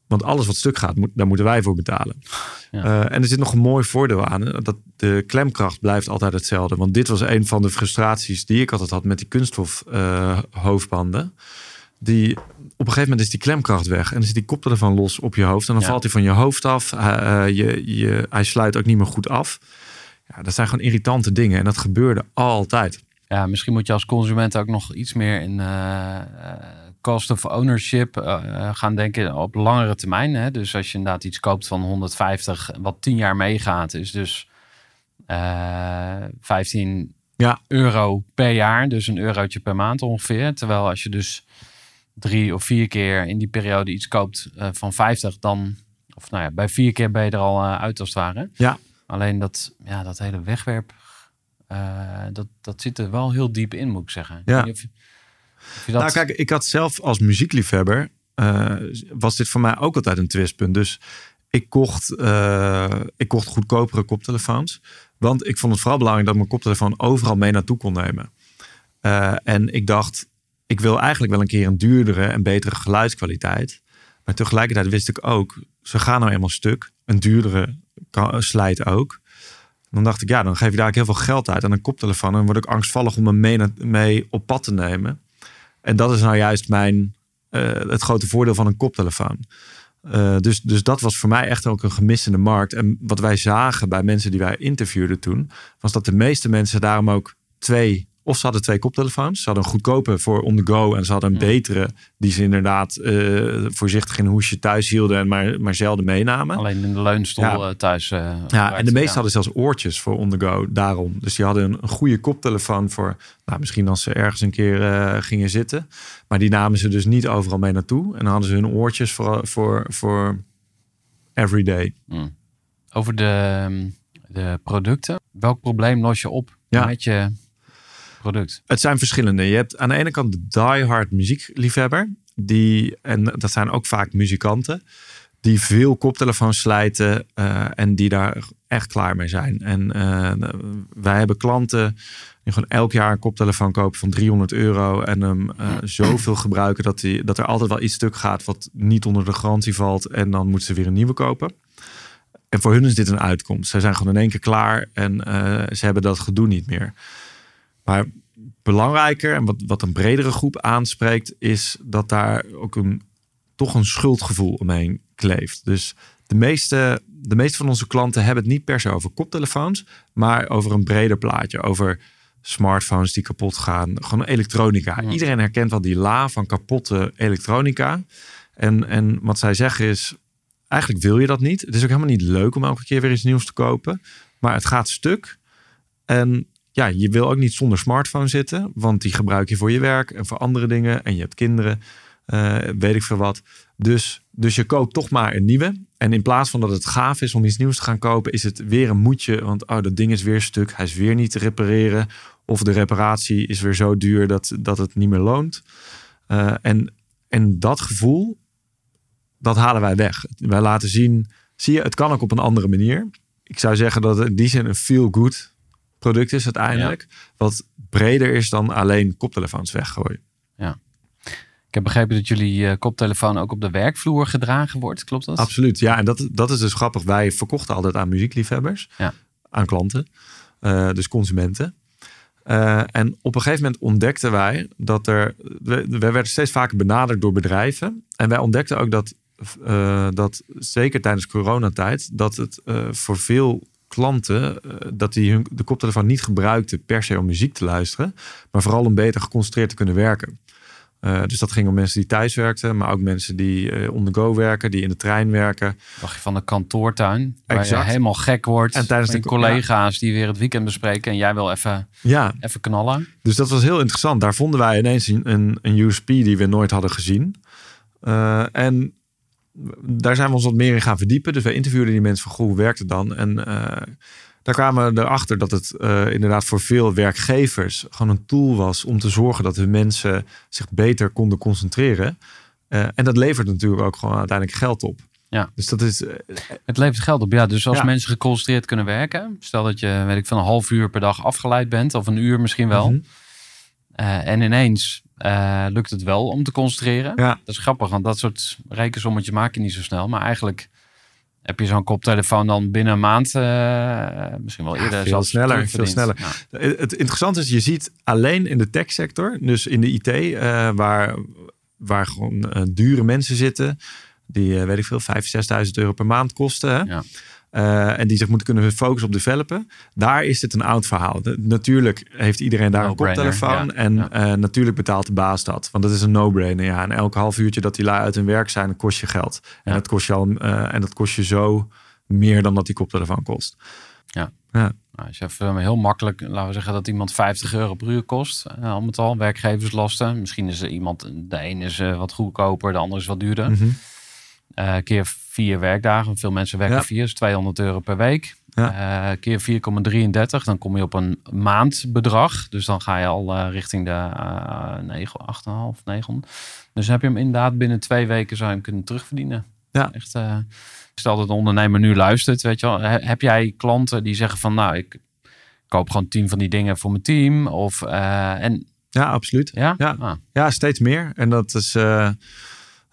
Want alles wat stuk gaat, moet, daar moeten wij voor betalen. Ja. Uh, en er zit nog een mooi voordeel aan. Dat de klemkracht blijft altijd hetzelfde. Want dit was een van de frustraties die ik altijd had met die kunststof uh, hoofdbanden. Die, op een gegeven moment is die klemkracht weg. En dan zit die koptelefoon los op je hoofd. En dan Ja. valt hij van je hoofd af. Uh, je, je, hij sluit ook niet meer goed af. Ja, dat zijn gewoon irritante dingen. En dat gebeurde altijd. Ja, misschien moet je als consument ook nog iets meer in cost of ownership uh, gaan denken op langere termijn. Hè? Dus als je inderdaad iets koopt van 150, wat 10 jaar meegaat, is dus uh, 15 Ja. euro per jaar. Dus een eurotje per maand ongeveer. Terwijl als je dus drie of vier keer in die periode iets koopt uh, van 50, dan, of nou ja, bij vier keer ben je er al uit als het ware. Ja. Alleen dat, ja, dat hele wegwerp, dat, dat zit er wel heel diep in, moet ik zeggen. Ja. Nou, kijk, ik had zelf als muziekliefhebber. Uh, was dit voor mij ook altijd een twistpunt. Dus ik kocht, uh, ik kocht goedkopere koptelefoons. Want ik vond het vooral belangrijk dat mijn koptelefoon overal mee naartoe kon nemen. Uh, en ik dacht, ik wil eigenlijk wel een keer een duurdere en betere geluidskwaliteit. Maar tegelijkertijd wist ik ook, ze gaan nou eenmaal stuk. Een duurdere slijt ook. Dan dacht ik, ja, dan geef je daar heel veel geld uit aan een koptelefoon. En word ik angstvallig om hem mee op pad te nemen. En dat is nou juist mijn, uh, het grote voordeel van een koptelefoon. Uh, dus, dus dat was voor mij echt ook een gemis in de markt. En wat wij zagen bij mensen die wij interviewden toen, was dat de meeste mensen daarom ook twee, of ze hadden twee koptelefoons. Ze hadden een goedkope voor on the go en ze hadden een ja. betere, die ze inderdaad uh, voorzichtig in een hoesje thuis hielden en maar, maar zelden meenamen. Alleen in de leunstoel ja. thuis. Uh, ja, en de meeste ja. hadden zelfs oortjes voor on the go daarom. Dus die hadden een, een goede koptelefoon voor, nou, misschien als ze ergens een keer uh, gingen zitten. Maar die namen ze dus niet overal mee naartoe. En dan hadden ze hun oortjes voor, voor, voor everyday. Mm. Over de, de producten. Welk probleem los je op ja. met je product? Het zijn verschillende. Je hebt aan de ene kant de diehard muziekliefhebber. Die, en dat zijn ook vaak muzikanten. Die veel koptelefoons slijten. Uh, en die daar echt klaar mee zijn. En eh, wij hebben klanten die gewoon elk jaar een koptelefoon kopen van 300 euro. En hem eh, zoveel gebruiken dat, die, dat er altijd wel iets stuk gaat wat niet onder de garantie valt. En dan moeten ze weer een nieuwe kopen. En voor hun is dit een uitkomst. Zij zijn gewoon in één keer klaar en eh, ze hebben dat gedoe niet meer. Maar belangrijker en wat, wat een bredere groep aanspreekt, is dat daar ook een, toch een schuldgevoel omheen kleeft. Dus de meeste, de meeste van onze klanten hebben het niet per se over koptelefoons, maar over een breder plaatje. Over smartphones die kapot gaan, gewoon elektronica. Ja. Iedereen herkent wel die la van kapotte elektronica. En, en wat zij zeggen is, eigenlijk wil je dat niet. Het is ook helemaal niet leuk om elke keer weer iets nieuws te kopen. Maar het gaat stuk. En ja, je wil ook niet zonder smartphone zitten. Want die gebruik je voor je werk en voor andere dingen. En je hebt kinderen, eh, weet ik veel wat. Dus, dus je koopt toch maar een nieuwe. En in plaats van dat het gaaf is om iets nieuws te gaan kopen... is het weer een moedje. Want oh, dat ding is weer stuk. Hij is weer niet te repareren. Of de reparatie is weer zo duur dat, dat het niet meer loont. Eh, en, en dat gevoel, dat halen wij weg. Wij laten zien, zie je, het kan ook op een andere manier. Ik zou zeggen dat het in die zin een feel-good product is uiteindelijk. Wat breder is dan alleen koptelefoons weggooien. Ik heb begrepen dat jullie eh, koptelefoon ook op de werkvloer gedragen wordt. Klopt dat? Absoluut, ja. En dat, dat is dus grappig. Wij verkochten altijd aan muziekliefhebbers. Ja. Aan klanten. eh, dus consumenten. Eh, en op een gegeven moment ontdekten wij dat er... We, we werden steeds vaker benaderd door bedrijven. En wij ontdekten ook dat, dat zeker tijdens coronatijd... dat het voor veel klanten... eh, dat die hun, de koptelefoon niet gebruikten per se om muziek te luisteren... maar vooral om beter geconcentreerd te kunnen werken. Eh, dus dat ging om mensen die thuis werkten... maar ook mensen die eh, on the go werken, die in de trein werken... Dacht je van de kantoortuin, waar Exact. je helemaal gek wordt. En tijdens de- collega's die weer het weekend bespreken en jij wil even, Ja, even knallen. Dus dat was heel interessant. Daar vonden wij ineens een, een, een USP die we nooit hadden gezien. En daar zijn we ons wat meer in gaan verdiepen. Dus wij interviewden die mensen van, goh, hoe werkt het dan? En eh, daar kwamen we erachter dat het eh, inderdaad voor veel werkgevers gewoon een tool was om te zorgen dat hun mensen zich beter konden concentreren. Eh, en dat levert natuurlijk ook gewoon uiteindelijk geld op. Ja. Dus dat is, Het levert geld op. Ja, dus als Ja. mensen geconcentreerd kunnen werken. Stel dat je, weet ik, van een half uur per dag afgeleid bent. Of een uur misschien wel. mhm. En ineens eh, lukt het wel om te concentreren. Ja. Dat is grappig, want dat soort rekensommetjes maak je niet zo snel. Maar eigenlijk heb je zo'n koptelefoon dan binnen een maand, eh, misschien wel eerder, veel sneller, veel sneller. Ja. Het interessante is, je ziet alleen in de techsector, dus in de IT, eh, waar, waar gewoon dure mensen zitten, die, weet ik veel, 5.000, 6.000 euro per maand kosten. Hè? Ja. Eh, en die zich moeten kunnen focussen op developen. Daar is het een oud verhaal. De- natuurlijk heeft iedereen daar een koptelefoon. ja, En ja. eh, natuurlijk betaalt de baas dat. Want dat is een no-brainer. Ja. En elk half uurtje dat die lui uit hun werk zijn, kost je geld. En, Ja. dat kost je al, eh, en dat kost je zo meer dan dat die koptelefoon kost. Nou, als je even heel makkelijk, laten we zeggen dat iemand 50 euro per uur kost. al met al, werkgeverslasten. Misschien is er iemand, de een is wat goedkoper, de ander is wat duurder. Mhm. Eh, keer vier werkdagen. Veel mensen werken Ja. vier, is 200 euro per week. Eh, keer 4,33, dan kom je op een maandbedrag. Dus dan ga je al eh, richting de eh 9, 8,5, 9. Dus heb je hem inderdaad binnen twee weken zou je hem kunnen terugverdienen. Ja. Echt, stel dat de ondernemer nu luistert, weet je wel. he- Heb jij klanten die zeggen van, nou, ik koop gewoon tien van die dingen voor mijn team? Of, en, Ja, absoluut. ja? Ja. Ah, Ja, steeds meer. En dat is.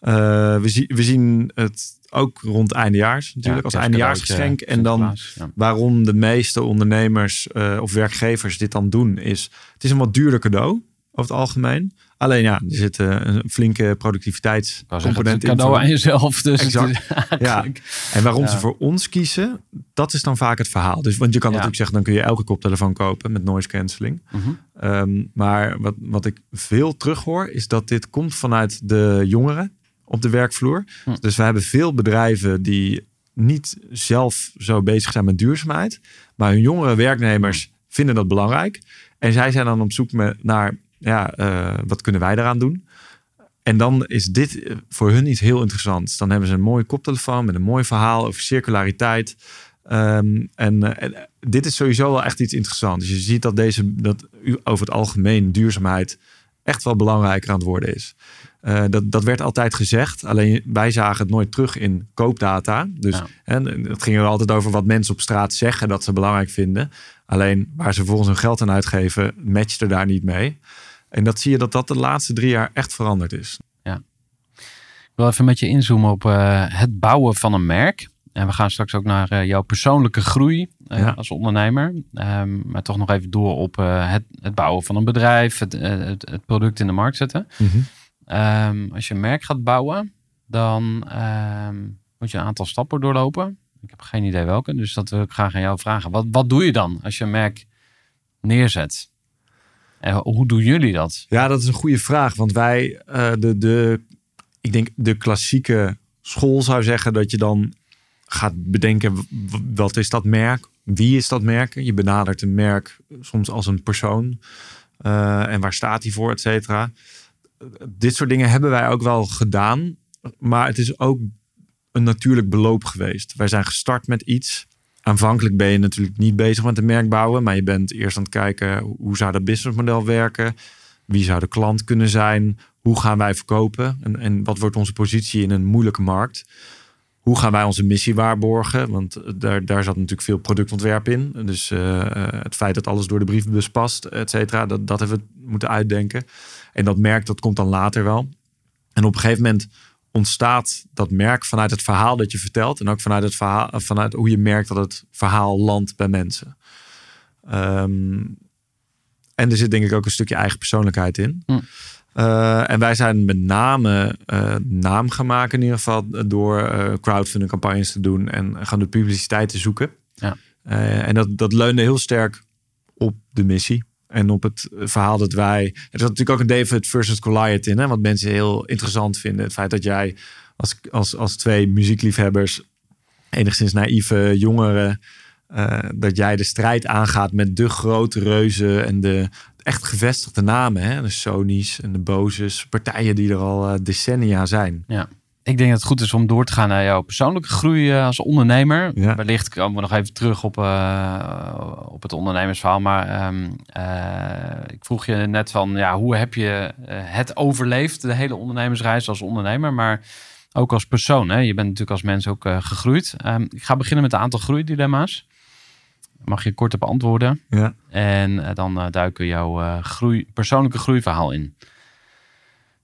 Eh, we, zien we zien het ook rond eindejaars natuurlijk. ja, als eindejaarsgeschenk. En dan ja. waarom de meeste ondernemers eh, of werkgevers dit dan doen, is het is een wat duurder cadeau over het algemeen. Alleen ja, er zit eh, een flinke productiviteitscomponent een in. cadeau voor- aan jezelf. Dus Exact. eigenlijk- En waarom Ja. ze voor ons kiezen, dat is dan vaak het verhaal. Dus, want je kan Ja. natuurlijk zeggen, dan kun je elke koptelefoon kopen met noise cancelling. Mhm. Ehm, maar wat, wat ik veel terughoor, is dat dit komt vanuit de jongeren op de werkvloer. Hm. Dus we hebben veel bedrijven die niet zelf zo bezig zijn met duurzaamheid. Maar hun jongere werknemers vinden dat belangrijk. En zij zijn dan op zoek met, naar, ja, eh, wat kunnen wij daaraan doen? En dan is dit eh, voor hun iets heel interessants. Dan hebben ze een mooie koptelefoon met een mooi verhaal over circulariteit. Ehm, en, eh, dit is sowieso wel echt iets interessants. Dus je ziet dat deze, dat u- over het algemeen duurzaamheid echt wel belangrijker aan het worden is. Eh, dat, dat werd altijd gezegd, alleen wij zagen het nooit terug in koopdata. Dus Ja. en het ging er altijd over wat mensen op straat zeggen dat ze belangrijk vinden. Alleen waar ze vervolgens hun geld aan uitgeven, matchte daar niet mee. En dat zie je dat dat de laatste drie jaar echt veranderd is. Ik wil even met je inzoomen op eh, het bouwen van een merk. En we gaan straks ook naar eh, jouw persoonlijke groei Ja. als ondernemer. Ehm, maar toch nog even door op eh, het, het bouwen van een bedrijf, het, eh, het, het product in de markt zetten. Ehm, als je een merk gaat bouwen, dan ehm, moet je een aantal stappen doorlopen. Ik heb geen idee welke, dus dat wil ik graag aan jou vragen. Wat, wat doe je dan als je een merk neerzet? En hoe doen jullie dat? Ja, dat is een goede vraag. Want wij, eh, de, de, ik denk de klassieke school zou zeggen dat je dan gaat bedenken, wat is dat merk? Wie is dat merk? Je benadert een merk soms als een persoon. Eh, en waar staat hij voor, et cetera. Dit soort dingen hebben wij ook wel gedaan. Maar het is ook een natuurlijk beloop geweest. Wij zijn gestart met iets. Aanvankelijk ben je natuurlijk niet bezig met een merk bouwen. Maar je bent eerst aan het kijken hoe zou dat businessmodel werken. Wie zou de klant kunnen zijn? Hoe gaan wij verkopen? En, en wat wordt onze positie in een moeilijke markt? Hoe gaan wij onze missie waarborgen? Want daar, daar zat natuurlijk veel productontwerp in. Dus eh, eh, het feit dat alles door de brievenbus past, et cetera, dat, dat hebben we moeten uitdenken. En dat merk, dat komt dan later wel. En op een gegeven moment ontstaat dat merk vanuit het verhaal dat je vertelt. En ook vanuit, het verhaal, vanuit hoe je merkt dat het verhaal landt bij mensen. Ehm, en er zit denk ik ook een stukje eigen persoonlijkheid in. Hm. Eh, en wij zijn met name eh, naam gaan maken in ieder geval door eh, crowdfunding campagnes te doen en gaan de publiciteit te zoeken. Ja. En dat, dat leunde heel sterk op de missie. En op het verhaal dat wij. Er zat natuurlijk ook een David versus Goliath in, hè, wat mensen heel interessant vinden. Het feit dat jij als, als, als twee muziekliefhebbers, enigszins naïeve jongeren, dat jij de strijd aangaat met de grote reuzen en de echt gevestigde namen. Hè? De Sony's en de Boses, partijen die er al eh, decennia zijn. Ik denk dat het goed is om door te gaan naar jouw persoonlijke groei eh, als ondernemer. Ja. Wellicht komen we nog even terug op, eh, op het ondernemersverhaal. Maar ehm, eh, ik vroeg je net van, ja, hoe heb je het overleefd, de hele ondernemersreis als ondernemer, maar ook als persoon. Hè? Je bent natuurlijk als mens ook gegroeid. Ehm, ik ga beginnen met een aantal groeidilemma's. Mag je kort op antwoorden. Ja. En eh, dan eh, duiken we jouw eh, groei, persoonlijke groeiverhaal in.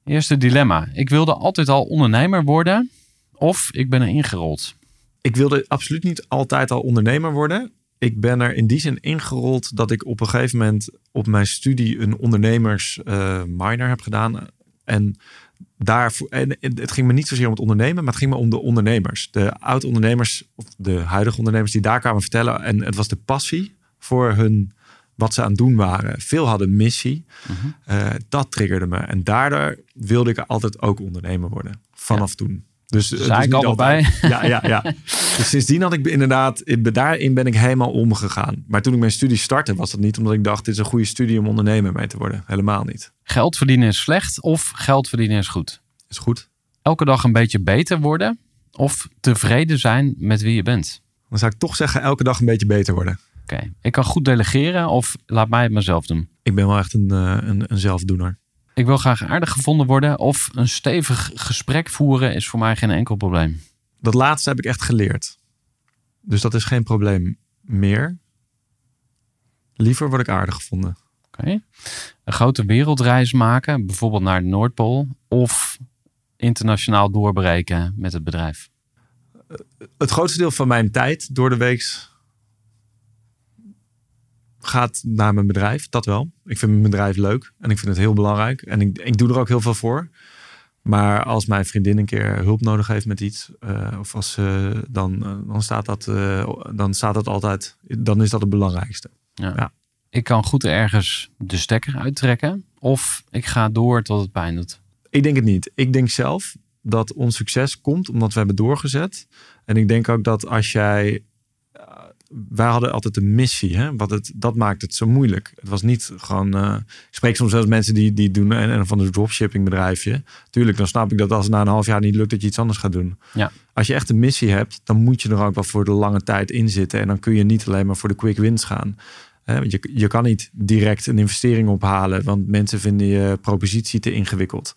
Eerste dilemma. Ik wilde altijd al ondernemer worden of ik ben er ingerold. Ik wilde absoluut niet altijd al ondernemer worden. Ik ben er in die zin ingerold dat ik op een gegeven moment op mijn studie een ondernemers eh, minor heb gedaan. En daar, en het ging me niet zozeer om het ondernemen, maar het ging me om de ondernemers. De oud-ondernemers, of de huidige ondernemers die daar kwamen vertellen. En het was de passie voor hun, wat ze aan het doen waren. Veel hadden missie. Eh, dat triggerde me. En daardoor wilde ik altijd ook ondernemer worden. Vanaf toen. Dus, Dus dus eigenlijk allebei. Ja, ja, ja. <laughs> Dus sindsdien had ik inderdaad, daarin ben ik helemaal omgegaan. Maar toen ik mijn studie startte, was dat niet omdat ik dacht, dit is een goede studie om ondernemer mee te worden. Helemaal niet. Geld verdienen is slecht of geld verdienen is goed. Is goed. Elke dag een beetje beter worden of tevreden zijn met wie je bent. Dan zou ik toch zeggen, elke dag een beetje beter worden. Oké, ik kan goed delegeren of laat mij het maar zelf doen. Ik ben wel echt een, eh, een, een zelfdoener. Ik wil graag aardig gevonden worden of een stevig gesprek voeren is voor mij geen enkel probleem. Dat laatste heb ik echt geleerd. Dus dat is geen probleem meer. Liever word ik aardig gevonden. Oké. Een grote wereldreis maken, bijvoorbeeld naar de Noordpool, of internationaal doorbreken met het bedrijf. Het grootste deel van mijn tijd door de week gaat naar mijn bedrijf. Dat wel. Ik vind mijn bedrijf leuk en ik vind het heel belangrijk. En ik, ik doe er ook heel veel voor. Maar als mijn vriendin een keer hulp nodig heeft met iets, eh, of als ze dan, eh, dan staat dat, eh, dan staat dat altijd, dan is dat het belangrijkste. Ja. Ja. Ik kan goed ergens de stekker uittrekken, of ik ga door tot het pijn doet. Ik denk het niet. Ik denk zelf dat ons succes komt omdat we hebben doorgezet. En ik denk ook dat als jij. Eh, Wij hadden altijd een missie. Hè? Wat het, dat maakt het zo moeilijk. Het was niet gewoon. eh, ik spreek soms zelfs mensen die, die doen een, een van een dropshipping bedrijfje. Tuurlijk, dan snap ik dat als het na een half jaar niet lukt, dat je iets anders gaat doen. Ja. Als je echt een missie hebt, dan moet je er ook wel voor de lange tijd in zitten. En dan kun je niet alleen maar voor de quick wins gaan. Hè, want je, je kan niet direct een investering ophalen, want mensen vinden je propositie te ingewikkeld.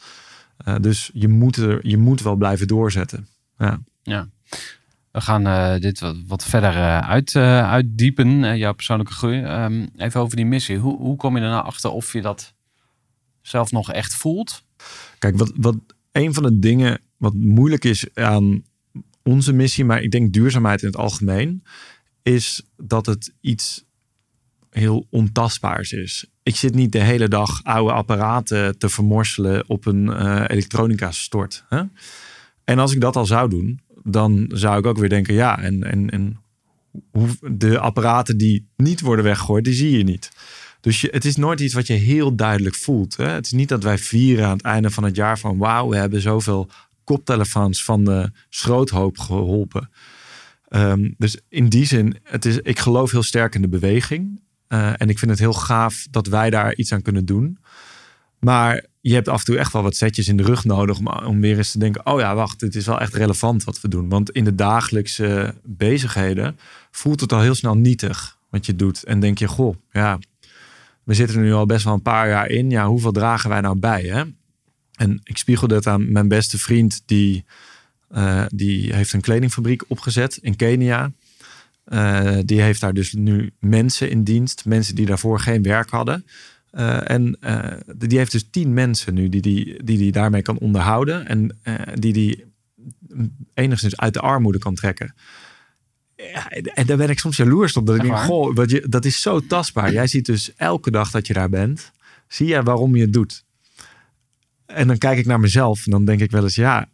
Uh, dus je moet, er, je moet wel blijven doorzetten. Ja. ja. We gaan uh, dit wat, wat verder uh, uit, uitdiepen, jouw persoonlijke groei. Um, even over die missie. Hoe, hoe kom je er nou achter of je dat zelf nog echt voelt? Kijk, wat, wat een van de dingen wat moeilijk is aan onze missie, maar ik denk duurzaamheid in het algemeen, is dat het iets heel ontastbaars is. Ik zit niet de hele dag oude apparaten te vermorselen op een elektronica stort. Hè? En als ik dat al zou doen, dan zou ik ook weer denken, ja, en, en, en de apparaten die niet worden weggegooid, die zie je niet. Dus je, het is nooit iets wat je heel duidelijk voelt. Hè? Het is niet dat wij vieren aan het einde van het jaar van wauw, we hebben zoveel koptelefoons van de schroothoop geholpen. Um, dus in die zin, het is, ik geloof heel sterk in de beweging. Uh, en ik vind het heel gaaf dat wij daar iets aan kunnen doen. Maar je hebt af en toe echt wel wat setjes in de rug nodig om, om weer eens te denken: oh ja, wacht, het is wel echt relevant wat we doen. Want in de dagelijkse bezigheden voelt het al heel snel nietig wat je doet. En denk je: goh, ja, we zitten er nu al best wel een paar jaar in. Ja, hoeveel dragen wij nou bij? Hè? En ik spiegel dat aan mijn beste vriend, die, uh, die heeft een kledingfabriek opgezet in Kenia. Uh, die heeft daar dus nu mensen in dienst, mensen die daarvoor geen werk hadden. Uh, en die heeft dus tien mensen nu die die, die, die daarmee kan onderhouden en die die enigszins uit de armoede kan trekken. Ja, en daar ben ik soms jaloers op. Dat ik denk, goh, wat je, dat is zo tastbaar. Jij ziet dus elke dag dat je daar bent, zie jij waarom je het doet. En dan kijk ik naar mezelf en dan denk ik wel eens, ja,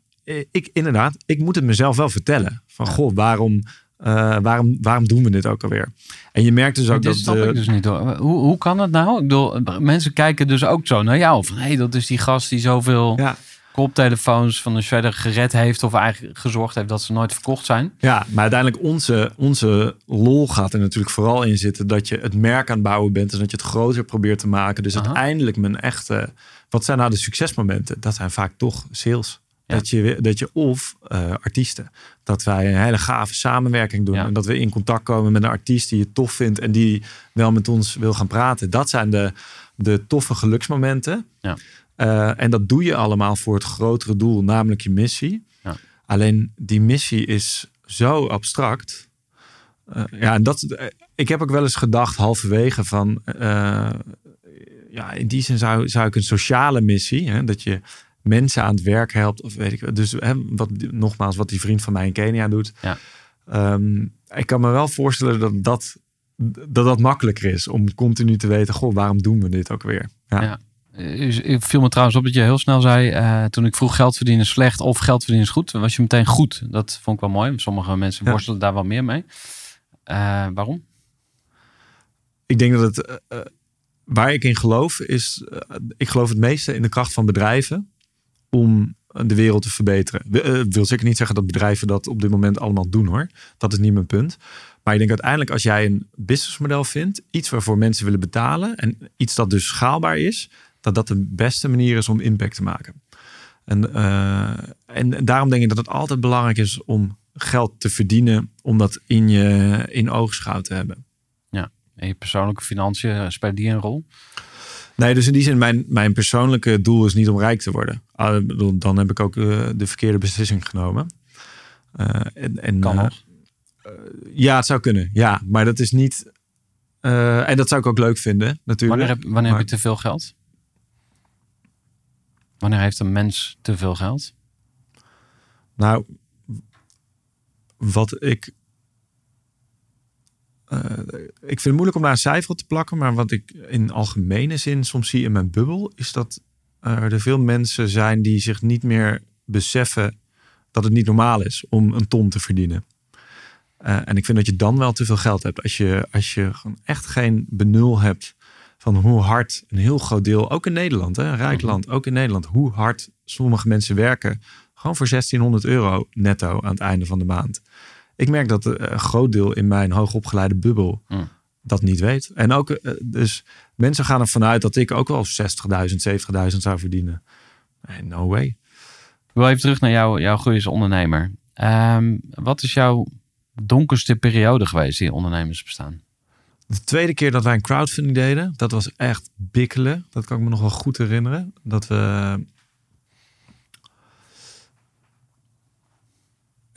ik inderdaad, ik moet het mezelf wel vertellen. Van, goh, waarom, uh, waarom, waarom doen we dit ook alweer? En je merkt dus ook dat... snap ik dus niet hoor. Hoe, hoe kan het nou? Ik bedoel, mensen kijken dus ook zo naar jou. Van, hé, hey, dat is die gast die zoveel... Ja koptelefoons van de shredder gered heeft of eigenlijk gezorgd heeft dat ze nooit verkocht zijn. Ja, maar uiteindelijk onze, onze lol gaat er natuurlijk vooral in zitten dat je het merk aan het bouwen bent en dat je het groter probeert te maken. Dus uiteindelijk mijn echte, wat zijn nou de succesmomenten? Dat zijn vaak toch sales. Dat, je, dat je of uh, artiesten, dat wij een hele gave samenwerking doen. En dat we in contact komen met een artiest die je tof vindt en die wel met ons wil gaan praten. Dat zijn de, de toffe geluksmomenten. Ja. Uh, en dat doe je allemaal voor het grotere doel, namelijk je missie. Ja. Alleen die missie is zo abstract. Uh, ja, en dat, ik heb ook wel eens gedacht, halverwege, van ja, in die zin zou, zou ik een sociale missie, hè, dat je mensen aan het werk helpt. Of weet ik Dus hè, wat, nogmaals, wat die vriend van mij in Kenia doet. Ja. Um, ik kan me wel voorstellen dat dat, dat dat makkelijker is. Om continu te weten, goh, waarom doen we dit ook weer? Ja. ja. Ik viel me trouwens op dat je heel snel zei, uh, toen ik vroeg geld verdienen slecht of geld verdienen is goed, was je meteen goed. Dat vond ik wel mooi. Sommige mensen worstelen daar wel meer mee. Uh, waarom? Ik denk dat het, uh, waar ik in geloof, is, ik geloof het meeste in de kracht van bedrijven om de wereld te verbeteren. Uh, wil zeker niet zeggen dat bedrijven dat op dit moment allemaal doen hoor. Dat is niet mijn punt. Maar ik denk uiteindelijk als jij een businessmodel vindt, iets waarvoor mensen willen betalen en iets dat dus schaalbaar is, dat dat de beste manier is om impact te maken. En, uh, en daarom denk ik dat het altijd belangrijk is om geld te verdienen, om dat in je in oogschouw te hebben. Ja, en je persoonlijke financiën, speelt die een rol? Nee, dus in die zin, mijn, mijn persoonlijke doel is niet om rijk te worden. Ah, dan heb ik ook uh, de verkeerde beslissing genomen. Uh, en, en, kan uh, nog? ja, het zou kunnen. Ja, maar dat is niet... en dat zou ik ook leuk vinden, natuurlijk. Wanneer, heb, wanneer heb je te veel geld? Wanneer heeft een mens te veel geld? Nou, wat ik uh, ik vind het moeilijk om daar een cijfer te plakken, maar wat ik in algemene zin soms zie in mijn bubbel, is dat er veel mensen zijn die zich niet meer beseffen dat het niet normaal is om een ton te verdienen. Uh, en ik vind dat je dan wel te veel geld hebt. Als je, als je gewoon echt geen benul hebt van hoe hard een heel groot deel, ook in Nederland, hè, een rijk mhm. land, ook in Nederland, hoe hard sommige mensen werken. Gewoon voor 1600 euro netto aan het einde van de maand. Ik merk dat een groot deel in mijn hoogopgeleide bubbel hmm. dat niet weet. En ook, eh, dus mensen gaan ervan uit dat ik ook wel 60.000, 70.000 zou verdienen. No way. Ik wil even terug naar jou, jouw groei als ondernemer. Um, wat is jouw donkerste periode geweest in ondernemersbestaan? De tweede keer dat wij een crowdfunding deden, dat was echt bikkelen. Dat kan ik me nog wel goed herinneren. Dat we.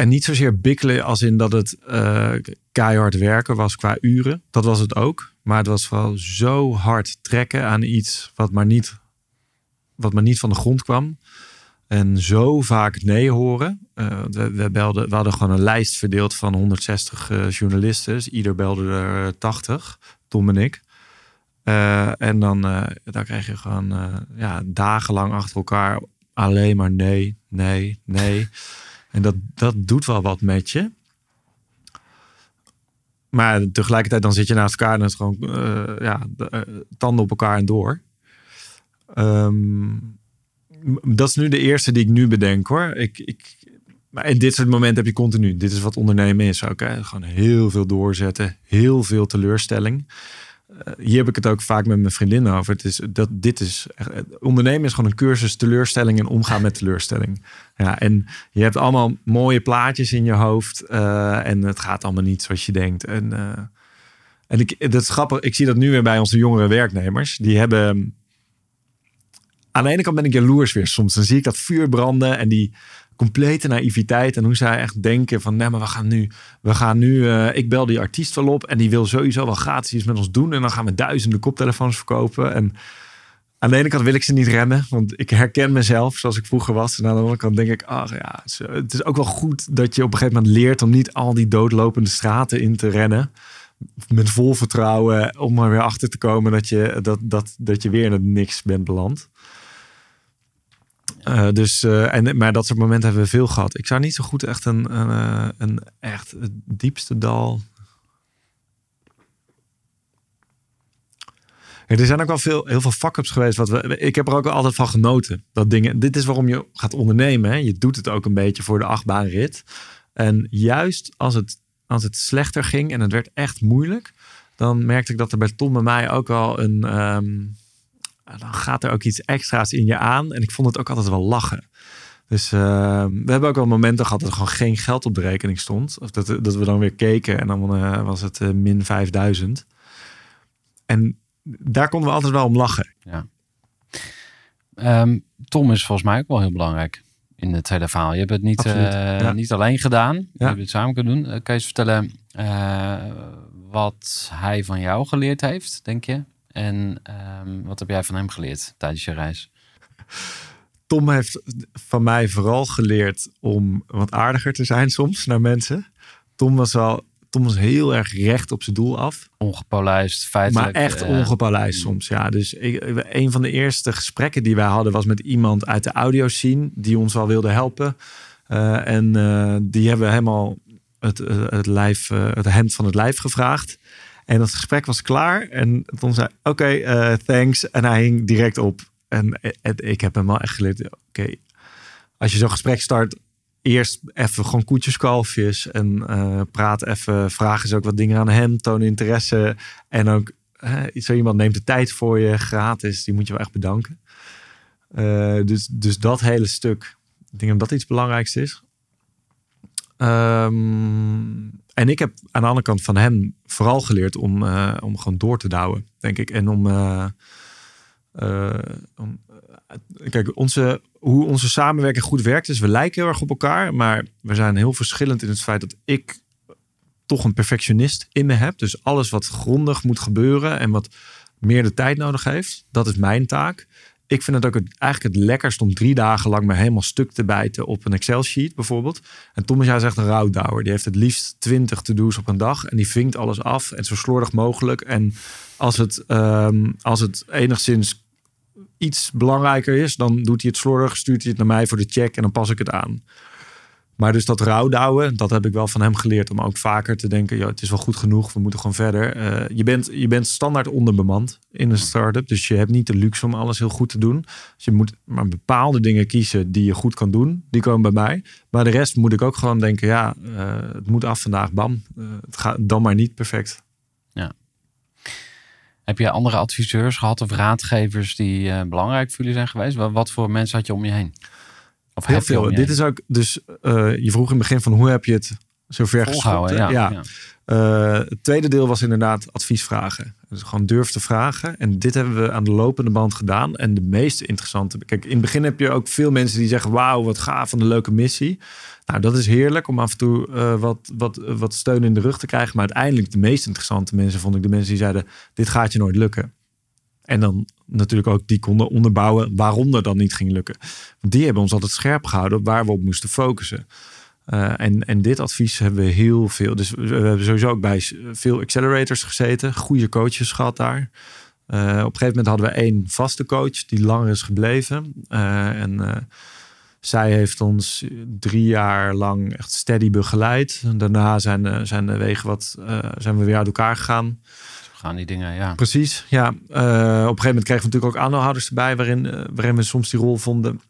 En niet zozeer bikkelen als in dat het eh, keihard werken was qua uren. Dat was het ook. Maar het was vooral zo hard trekken aan iets wat maar niet, wat maar niet van de grond kwam. En zo vaak nee horen. Uh, we, we, belden, we hadden gewoon een lijst verdeeld van 160 uh, journalisten. Dus ieder belde er 80, Tom en ik. En dan, dan kreeg je gewoon ja, dagenlang achter elkaar alleen maar nee, nee, nee. En dat, dat doet wel wat met je. Maar tegelijkertijd dan zit je naast elkaar en het gewoon ja, de, tanden op elkaar en door. Um, dat is nu de eerste die ik nu bedenk hoor. Ik, ik, maar in dit soort momenten heb je continu. Dit is wat ondernemen is ook. Gewoon heel veel doorzetten. Heel veel teleurstelling. Uh, hier heb ik het ook vaak met mijn vriendin over. Het is, dat, dit is, ondernemen is gewoon een cursus teleurstelling en omgaan met teleurstelling. Ja, en je hebt allemaal mooie plaatjes in je hoofd. Uh, en het gaat allemaal niet zoals je denkt. En, en ik, dat is grappig. Ik zie dat nu weer bij onze jongere werknemers. Die hebben aan de ene kant ben ik jaloers weer soms. Dan zie ik dat vuur branden en die complete naïviteit. En hoe zij echt denken van, nee, maar we gaan nu, we gaan nu, uh, ik bel die artiest wel op en die wil sowieso wel gratis iets met ons doen. En dan gaan we duizenden koptelefoons verkopen. En aan de ene kant wil ik ze niet remmen, want ik herken mezelf zoals ik vroeger was. En aan de andere kant denk ik, ach ja, het is ook wel goed dat je op een gegeven moment leert om niet al die doodlopende straten in te rennen met vol vertrouwen om er weer achter te komen dat je, dat, dat, dat je weer in het niks bent beland. Uh, dus, uh, en, maar dat soort momenten hebben we veel gehad. Ik zou niet zo goed echt een, een, uh, een echt het diepste dal. Er zijn ook wel veel, heel veel fuck-ups geweest. Wat we, ik heb er ook altijd van genoten. Dat dingen, dit is waarom je gaat ondernemen. Hè? Je doet het ook een beetje voor de achtbaanrit. En juist als het, als het slechter ging en het werd echt moeilijk. Dan merkte ik dat er bij Tom en mij ook al een... Um, dan gaat er ook iets extra's in je aan. En ik vond het ook altijd wel lachen. Dus uh, we hebben ook wel momenten gehad dat er gewoon geen geld op de rekening stond. Of dat, dat we dan weer keken en dan uh, was het uh, min 5000. En daar konden we altijd wel om lachen. Ja. Um, Tom is volgens mij ook wel heel belangrijk in het hele verhaal. Je hebt het niet, ja. niet alleen gedaan. Ja. Je hebt het samen kunnen doen. kan je eens vertellen wat hij van jou geleerd heeft, denk je? En um, wat heb jij van hem geleerd tijdens je reis? Tom heeft van mij vooral geleerd om wat aardiger te zijn soms naar mensen. Tom was wel Tom was heel erg recht op zijn doel af. Ongepolijst, feitelijk. Maar echt uh, ongepolijst soms, ja. Dus ik, een van de eerste gesprekken die wij hadden... was met iemand uit de audio scene... die ons wel wilde helpen. Uh, en uh, die hebben we helemaal het, het, lijf, het hemd van het lijf gevraagd. En dat gesprek was klaar. En Tom zei, oké, uh, thanks. En hij hing direct op. En, ik heb hem wel echt geleerd, oké. Als je zo'n gesprek start, eerst even gewoon koetjes, kalfjes. En uh, praat even, vragen ze ook wat dingen aan hem, toon interesse. En ook, uh, zo iemand neemt de tijd voor je, gratis. Die moet je wel echt bedanken. Uh, dus, dus dat hele stuk, ik denk dat dat iets belangrijks is. Um, en ik heb aan de andere kant van hem vooral geleerd om, uh, om gewoon door te douwen, denk ik. En om, uh, uh, om kijk, onze, hoe onze samenwerking goed werkt is, we lijken heel erg op elkaar, maar we zijn heel verschillend in het feit dat ik toch een perfectionist in me heb. Dus alles wat grondig moet gebeuren en wat meer de tijd nodig heeft, dat is mijn taak ik vind het ook het, eigenlijk het lekkerst om drie dagen lang me helemaal stuk te bijten op een Excel-sheet bijvoorbeeld. En Tom is juist echt een rouwdouwer. Die heeft het liefst twintig to-do's op een dag en die vinkt alles af en zo slordig mogelijk. En als het, um, als het enigszins iets belangrijker is, dan doet hij het slordig, stuurt hij het naar mij voor de check en dan pas ik het aan. Maar dus dat rouwdouwen, dat heb ik wel van hem geleerd. Om ook vaker te denken, ja, het is wel goed genoeg. We moeten gewoon verder. Uh, je, bent, je bent standaard onderbemand in een start-up. Dus je hebt niet de luxe om alles heel goed te doen. Dus je moet maar bepaalde dingen kiezen die je goed kan doen. Die komen bij mij. Maar de rest moet ik ook gewoon denken, ja, uh, het moet af vandaag, bam. Uh, het gaat dan maar niet perfect. Ja. Heb je andere adviseurs gehad of raadgevers die belangrijk voor jullie zijn geweest? Wat voor mensen had je om je heen? Of heel veel. Dit is ook, dus uh, je vroeg in het begin van hoe heb je het zover geschopt. ja. ja. ja. Eh, het tweede deel was inderdaad advies vragen. Dus gewoon durf te vragen. En dit hebben we aan de lopende band gedaan. En de meest interessante... Kijk, in het begin heb je ook veel mensen die zeggen... wauw, wat gaaf, van een leuke missie. Nou, dat is heerlijk om af en toe eh, wat, wat, wat steun in de rug te krijgen. Maar uiteindelijk de meest interessante mensen vond ik de mensen die zeiden... dit gaat je nooit lukken. En dan natuurlijk ook die konden onderbouwen waarom dat dan niet ging lukken. Die hebben ons altijd scherp gehouden waar we op moesten focussen. Uh, en, en dit advies hebben we heel veel. Dus we hebben sowieso ook bij veel accelerators gezeten. Goede coaches gehad daar. Uh, op een gegeven moment hadden we één vaste coach die langer is gebleven. Uh, en zij heeft ons drie jaar lang echt steady begeleid. Daarna zijn, zijn de wegen wat zijn we weer uit elkaar gegaan. Gaan die dingen, ja. Precies, ja. op een gegeven moment kregen we natuurlijk ook aandeelhouders erbij, waarin, waarin we soms die rol vonden.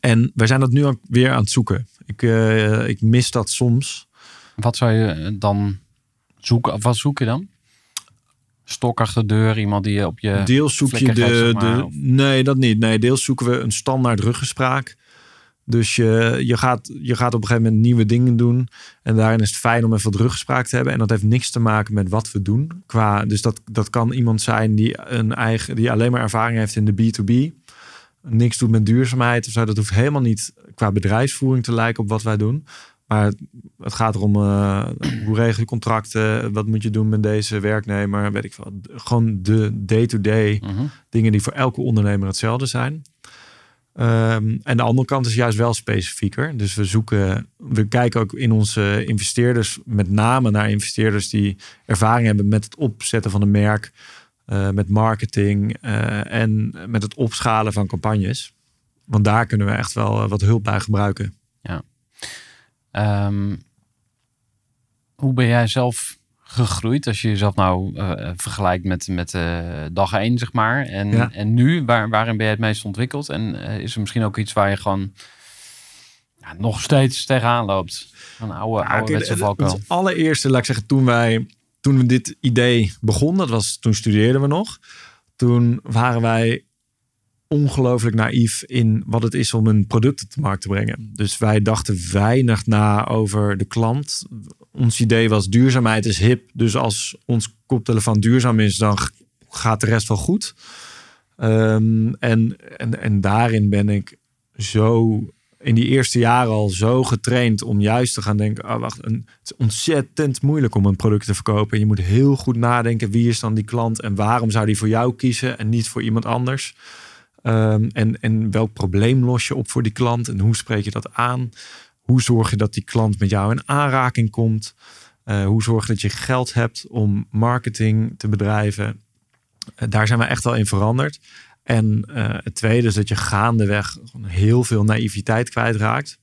En wij zijn dat nu ook weer aan het zoeken. Ik, uh, ik mis dat soms. Wat zou je dan zoeken? Wat zoek je dan? Stok achter de deur, iemand die op je. Deels zoek je de. Geeft, zeg maar, de nee, dat niet. Nee, deels zoeken we een standaard ruggespraak. Dus je, je, gaat, je gaat op een gegeven moment nieuwe dingen doen. En daarin is het fijn om even wat ruggespraak te hebben. En dat heeft niks te maken met wat we doen. Qua, dus dat, dat kan iemand zijn die, een eigen, die alleen maar ervaring heeft in de B2B niks doet met duurzaamheid of zo. Dat hoeft helemaal niet qua bedrijfsvoering te lijken op wat wij doen. Maar het gaat erom uh, hoe regel je contracten, wat moet je doen met deze werknemer, weet ik veel. Gewoon de day-to-day Mhm. dingen die voor elke ondernemer hetzelfde zijn. Um, en de andere kant is juist wel specifieker. Dus we zoeken, we kijken ook in onze investeerders met name naar investeerders die ervaring hebben met het opzetten van een merk. Uh, met marketing uh, en met het opschalen van campagnes. Want daar kunnen we echt wel uh, wat hulp bij gebruiken. Ja. Um, hoe ben jij zelf gegroeid als je jezelf nou vergelijkt met, met dag 1, zeg maar? En, Ja. en nu, waar, waarin ben je het meest ontwikkeld? En is er misschien ook iets waar je gewoon ja, nog steeds tegenaan loopt? Een oude, Ja, ouderwetse kijk, valkuil. Het allereerste, laat ik zeggen, toen wij toen we dit idee begon, dat was toen studeerden we nog. Toen waren wij ongelooflijk naïef in wat het is om een product op de markt te brengen. Dus wij dachten weinig na over de klant. Ons idee was duurzaamheid is hip. Dus als ons koptelefoon duurzaam is, dan gaat de rest wel goed. Um, en, en, en daarin ben ik zo in die eerste jaren al zo getraind om juist te gaan denken: oh, wacht, het is ontzettend moeilijk om een product te verkopen. Je moet heel goed nadenken: wie is dan die klant en waarom zou die voor jou kiezen en niet voor iemand anders? Um, en, en welk probleem los je op voor die klant en hoe spreek je dat aan? Hoe zorg je dat die klant met jou in aanraking komt? Uh, hoe zorg je dat je geld hebt om marketing te bedrijven? Uh, daar zijn we echt wel in veranderd. En uh, het tweede is dat je gaandeweg heel veel naïviteit kwijtraakt.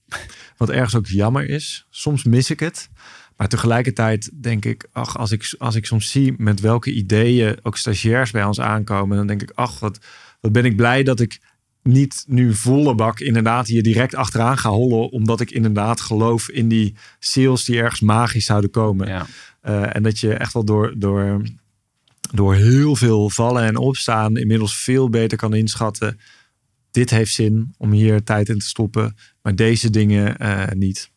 Wat ergens ook jammer is. Soms mis ik het. Maar tegelijkertijd denk ik, ach, als ik, als ik soms zie met welke ideeën ook stagiairs bij ons aankomen, dan denk ik, ach, wat, wat ben ik blij dat ik niet nu volle bak inderdaad hier direct achteraan ga hollen, omdat ik inderdaad geloof in die sales die ergens magisch zouden komen. Ja. Uh, en dat je echt wel door, door, door heel veel vallen en opstaan inmiddels veel beter kan inschatten. Dit heeft zin om hier tijd in te stoppen, maar deze dingen uh, niet.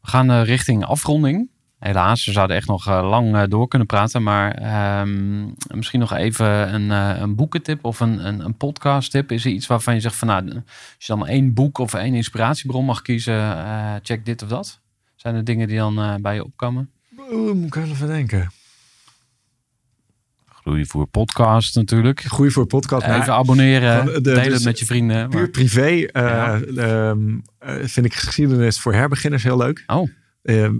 We gaan uh, richting afronding. Helaas, we zouden echt nog uh, lang uh, door kunnen praten. Maar um, misschien nog even een, een boekentip of een, een, een podcasttip. Is er iets waarvan je zegt van nou, als je dan één boek of één inspiratiebron mag kiezen, check dit of dat? Zijn er dingen die dan bij je opkomen? Moet ik even denken. Groeivoer podcast natuurlijk. Groeivoer podcast. Even nou, abonneren, de- de- delen het dus met je vrienden. Puur maar- privé uh, Ja. ehm, eh, vind ik geschiedenis voor herbeginners heel leuk. Oh, Ehm,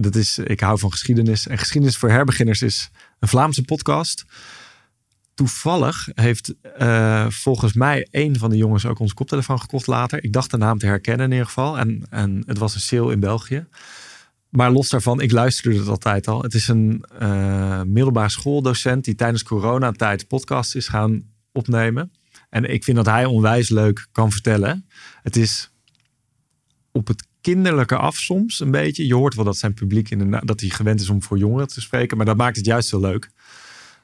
dat is, ik hou van geschiedenis. En geschiedenis voor herbeginners is een Vlaamse podcast. Toevallig heeft eh, volgens mij een van de jongens ook onze koptelefoon gekocht later. Ik dacht de naam te herkennen in ieder geval. En, en het was een sale in België. Maar los daarvan, ik luisterde het altijd al. Het is een uh, middelbare schooldocent die tijdens coronatijd podcasts is gaan opnemen. En ik vind dat hij onwijs leuk kan vertellen. Het is op het kinderlijke af soms een beetje. Je hoort wel dat zijn publiek inderdaad, dat hij gewend is om voor jongeren te spreken. Maar dat maakt het juist heel leuk.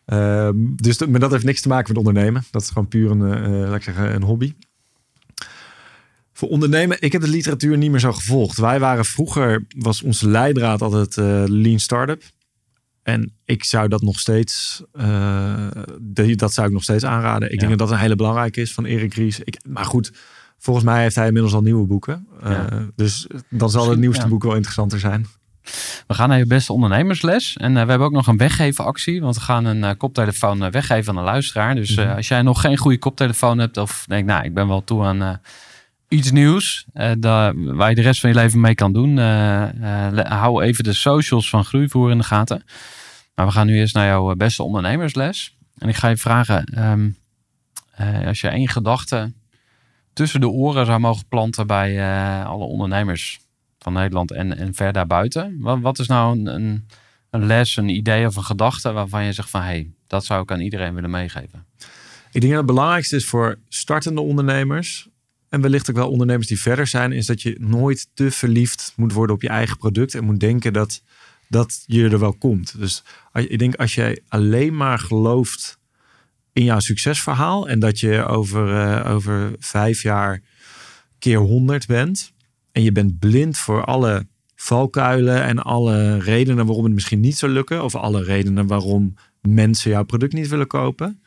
Uh, dus maar dat heeft niks te maken met ondernemen. Dat is gewoon puur een, uh, laat ik zeggen, een hobby. Voor ondernemen, ik heb de literatuur niet meer zo gevolgd. Wij waren vroeger, was onze leidraad altijd uh, Lean Startup. En ik zou dat nog steeds, uh, dat zou ik nog steeds aanraden. Ik denk dat dat een hele belangrijke is van Erik Ries. Ik, maar goed, volgens mij heeft hij inmiddels al nieuwe boeken. Uh, Dus dan zal het nieuwste boek wel interessanter zijn. We gaan naar je beste ondernemersles. En uh, we hebben ook nog een weggeven actie. Want we gaan een uh, koptelefoon weggeven aan een luisteraar. Dus uh, als jij nog geen goede koptelefoon hebt. Of denk, nou, ik ben wel toe aan iets nieuws. Daar, waar je de rest van je leven mee kan doen. hou even de socials van Groeivoer in de gaten. Maar we gaan nu eerst naar jouw beste ondernemersles. En ik ga je vragen. Um, als je één gedachte tussen de oren zou mogen planten bij alle ondernemers van Nederland en, en ver daarbuiten. Wat, wat is nou een, een, een, les, een idee of een gedachte waarvan je zegt van hé, hey, dat zou ik aan iedereen willen meegeven? Ik denk dat het belangrijkste is voor startende ondernemers en wellicht ook wel ondernemers die verder zijn, is dat je nooit te verliefd moet worden op je eigen product en moet denken dat, dat je er wel komt. Dus ik denk als jij alleen maar gelooft in jouw succesverhaal en dat je over, uh, over vijf jaar keer honderd bent, en je bent blind voor alle valkuilen en alle redenen waarom het misschien niet zou lukken, of alle redenen waarom mensen jouw product niet willen kopen,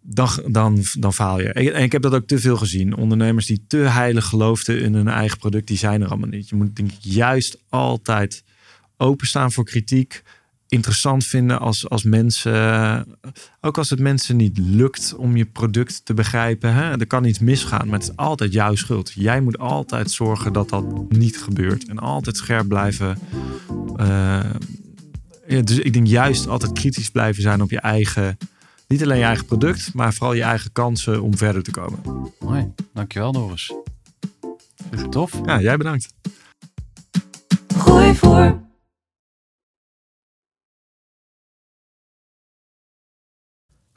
dan, dan, dan faal je. En ik heb dat ook te veel gezien. Ondernemers die te heilig geloofden in hun eigen product, die zijn er allemaal niet. Je moet denk ik juist altijd openstaan voor kritiek interessant vinden als, als mensen, ook als het mensen niet lukt om je product te begrijpen. Hè? Er kan iets misgaan, maar het is altijd jouw schuld. Jij moet altijd zorgen dat dat niet gebeurt en altijd scherp blijven. Uh, ja, dus ik denk juist altijd kritisch blijven zijn op je eigen, niet alleen je eigen product, maar vooral je eigen kansen om verder te komen. Mooi, dankjewel Doris. Tof. Ja, jij bedankt. Gooi voor.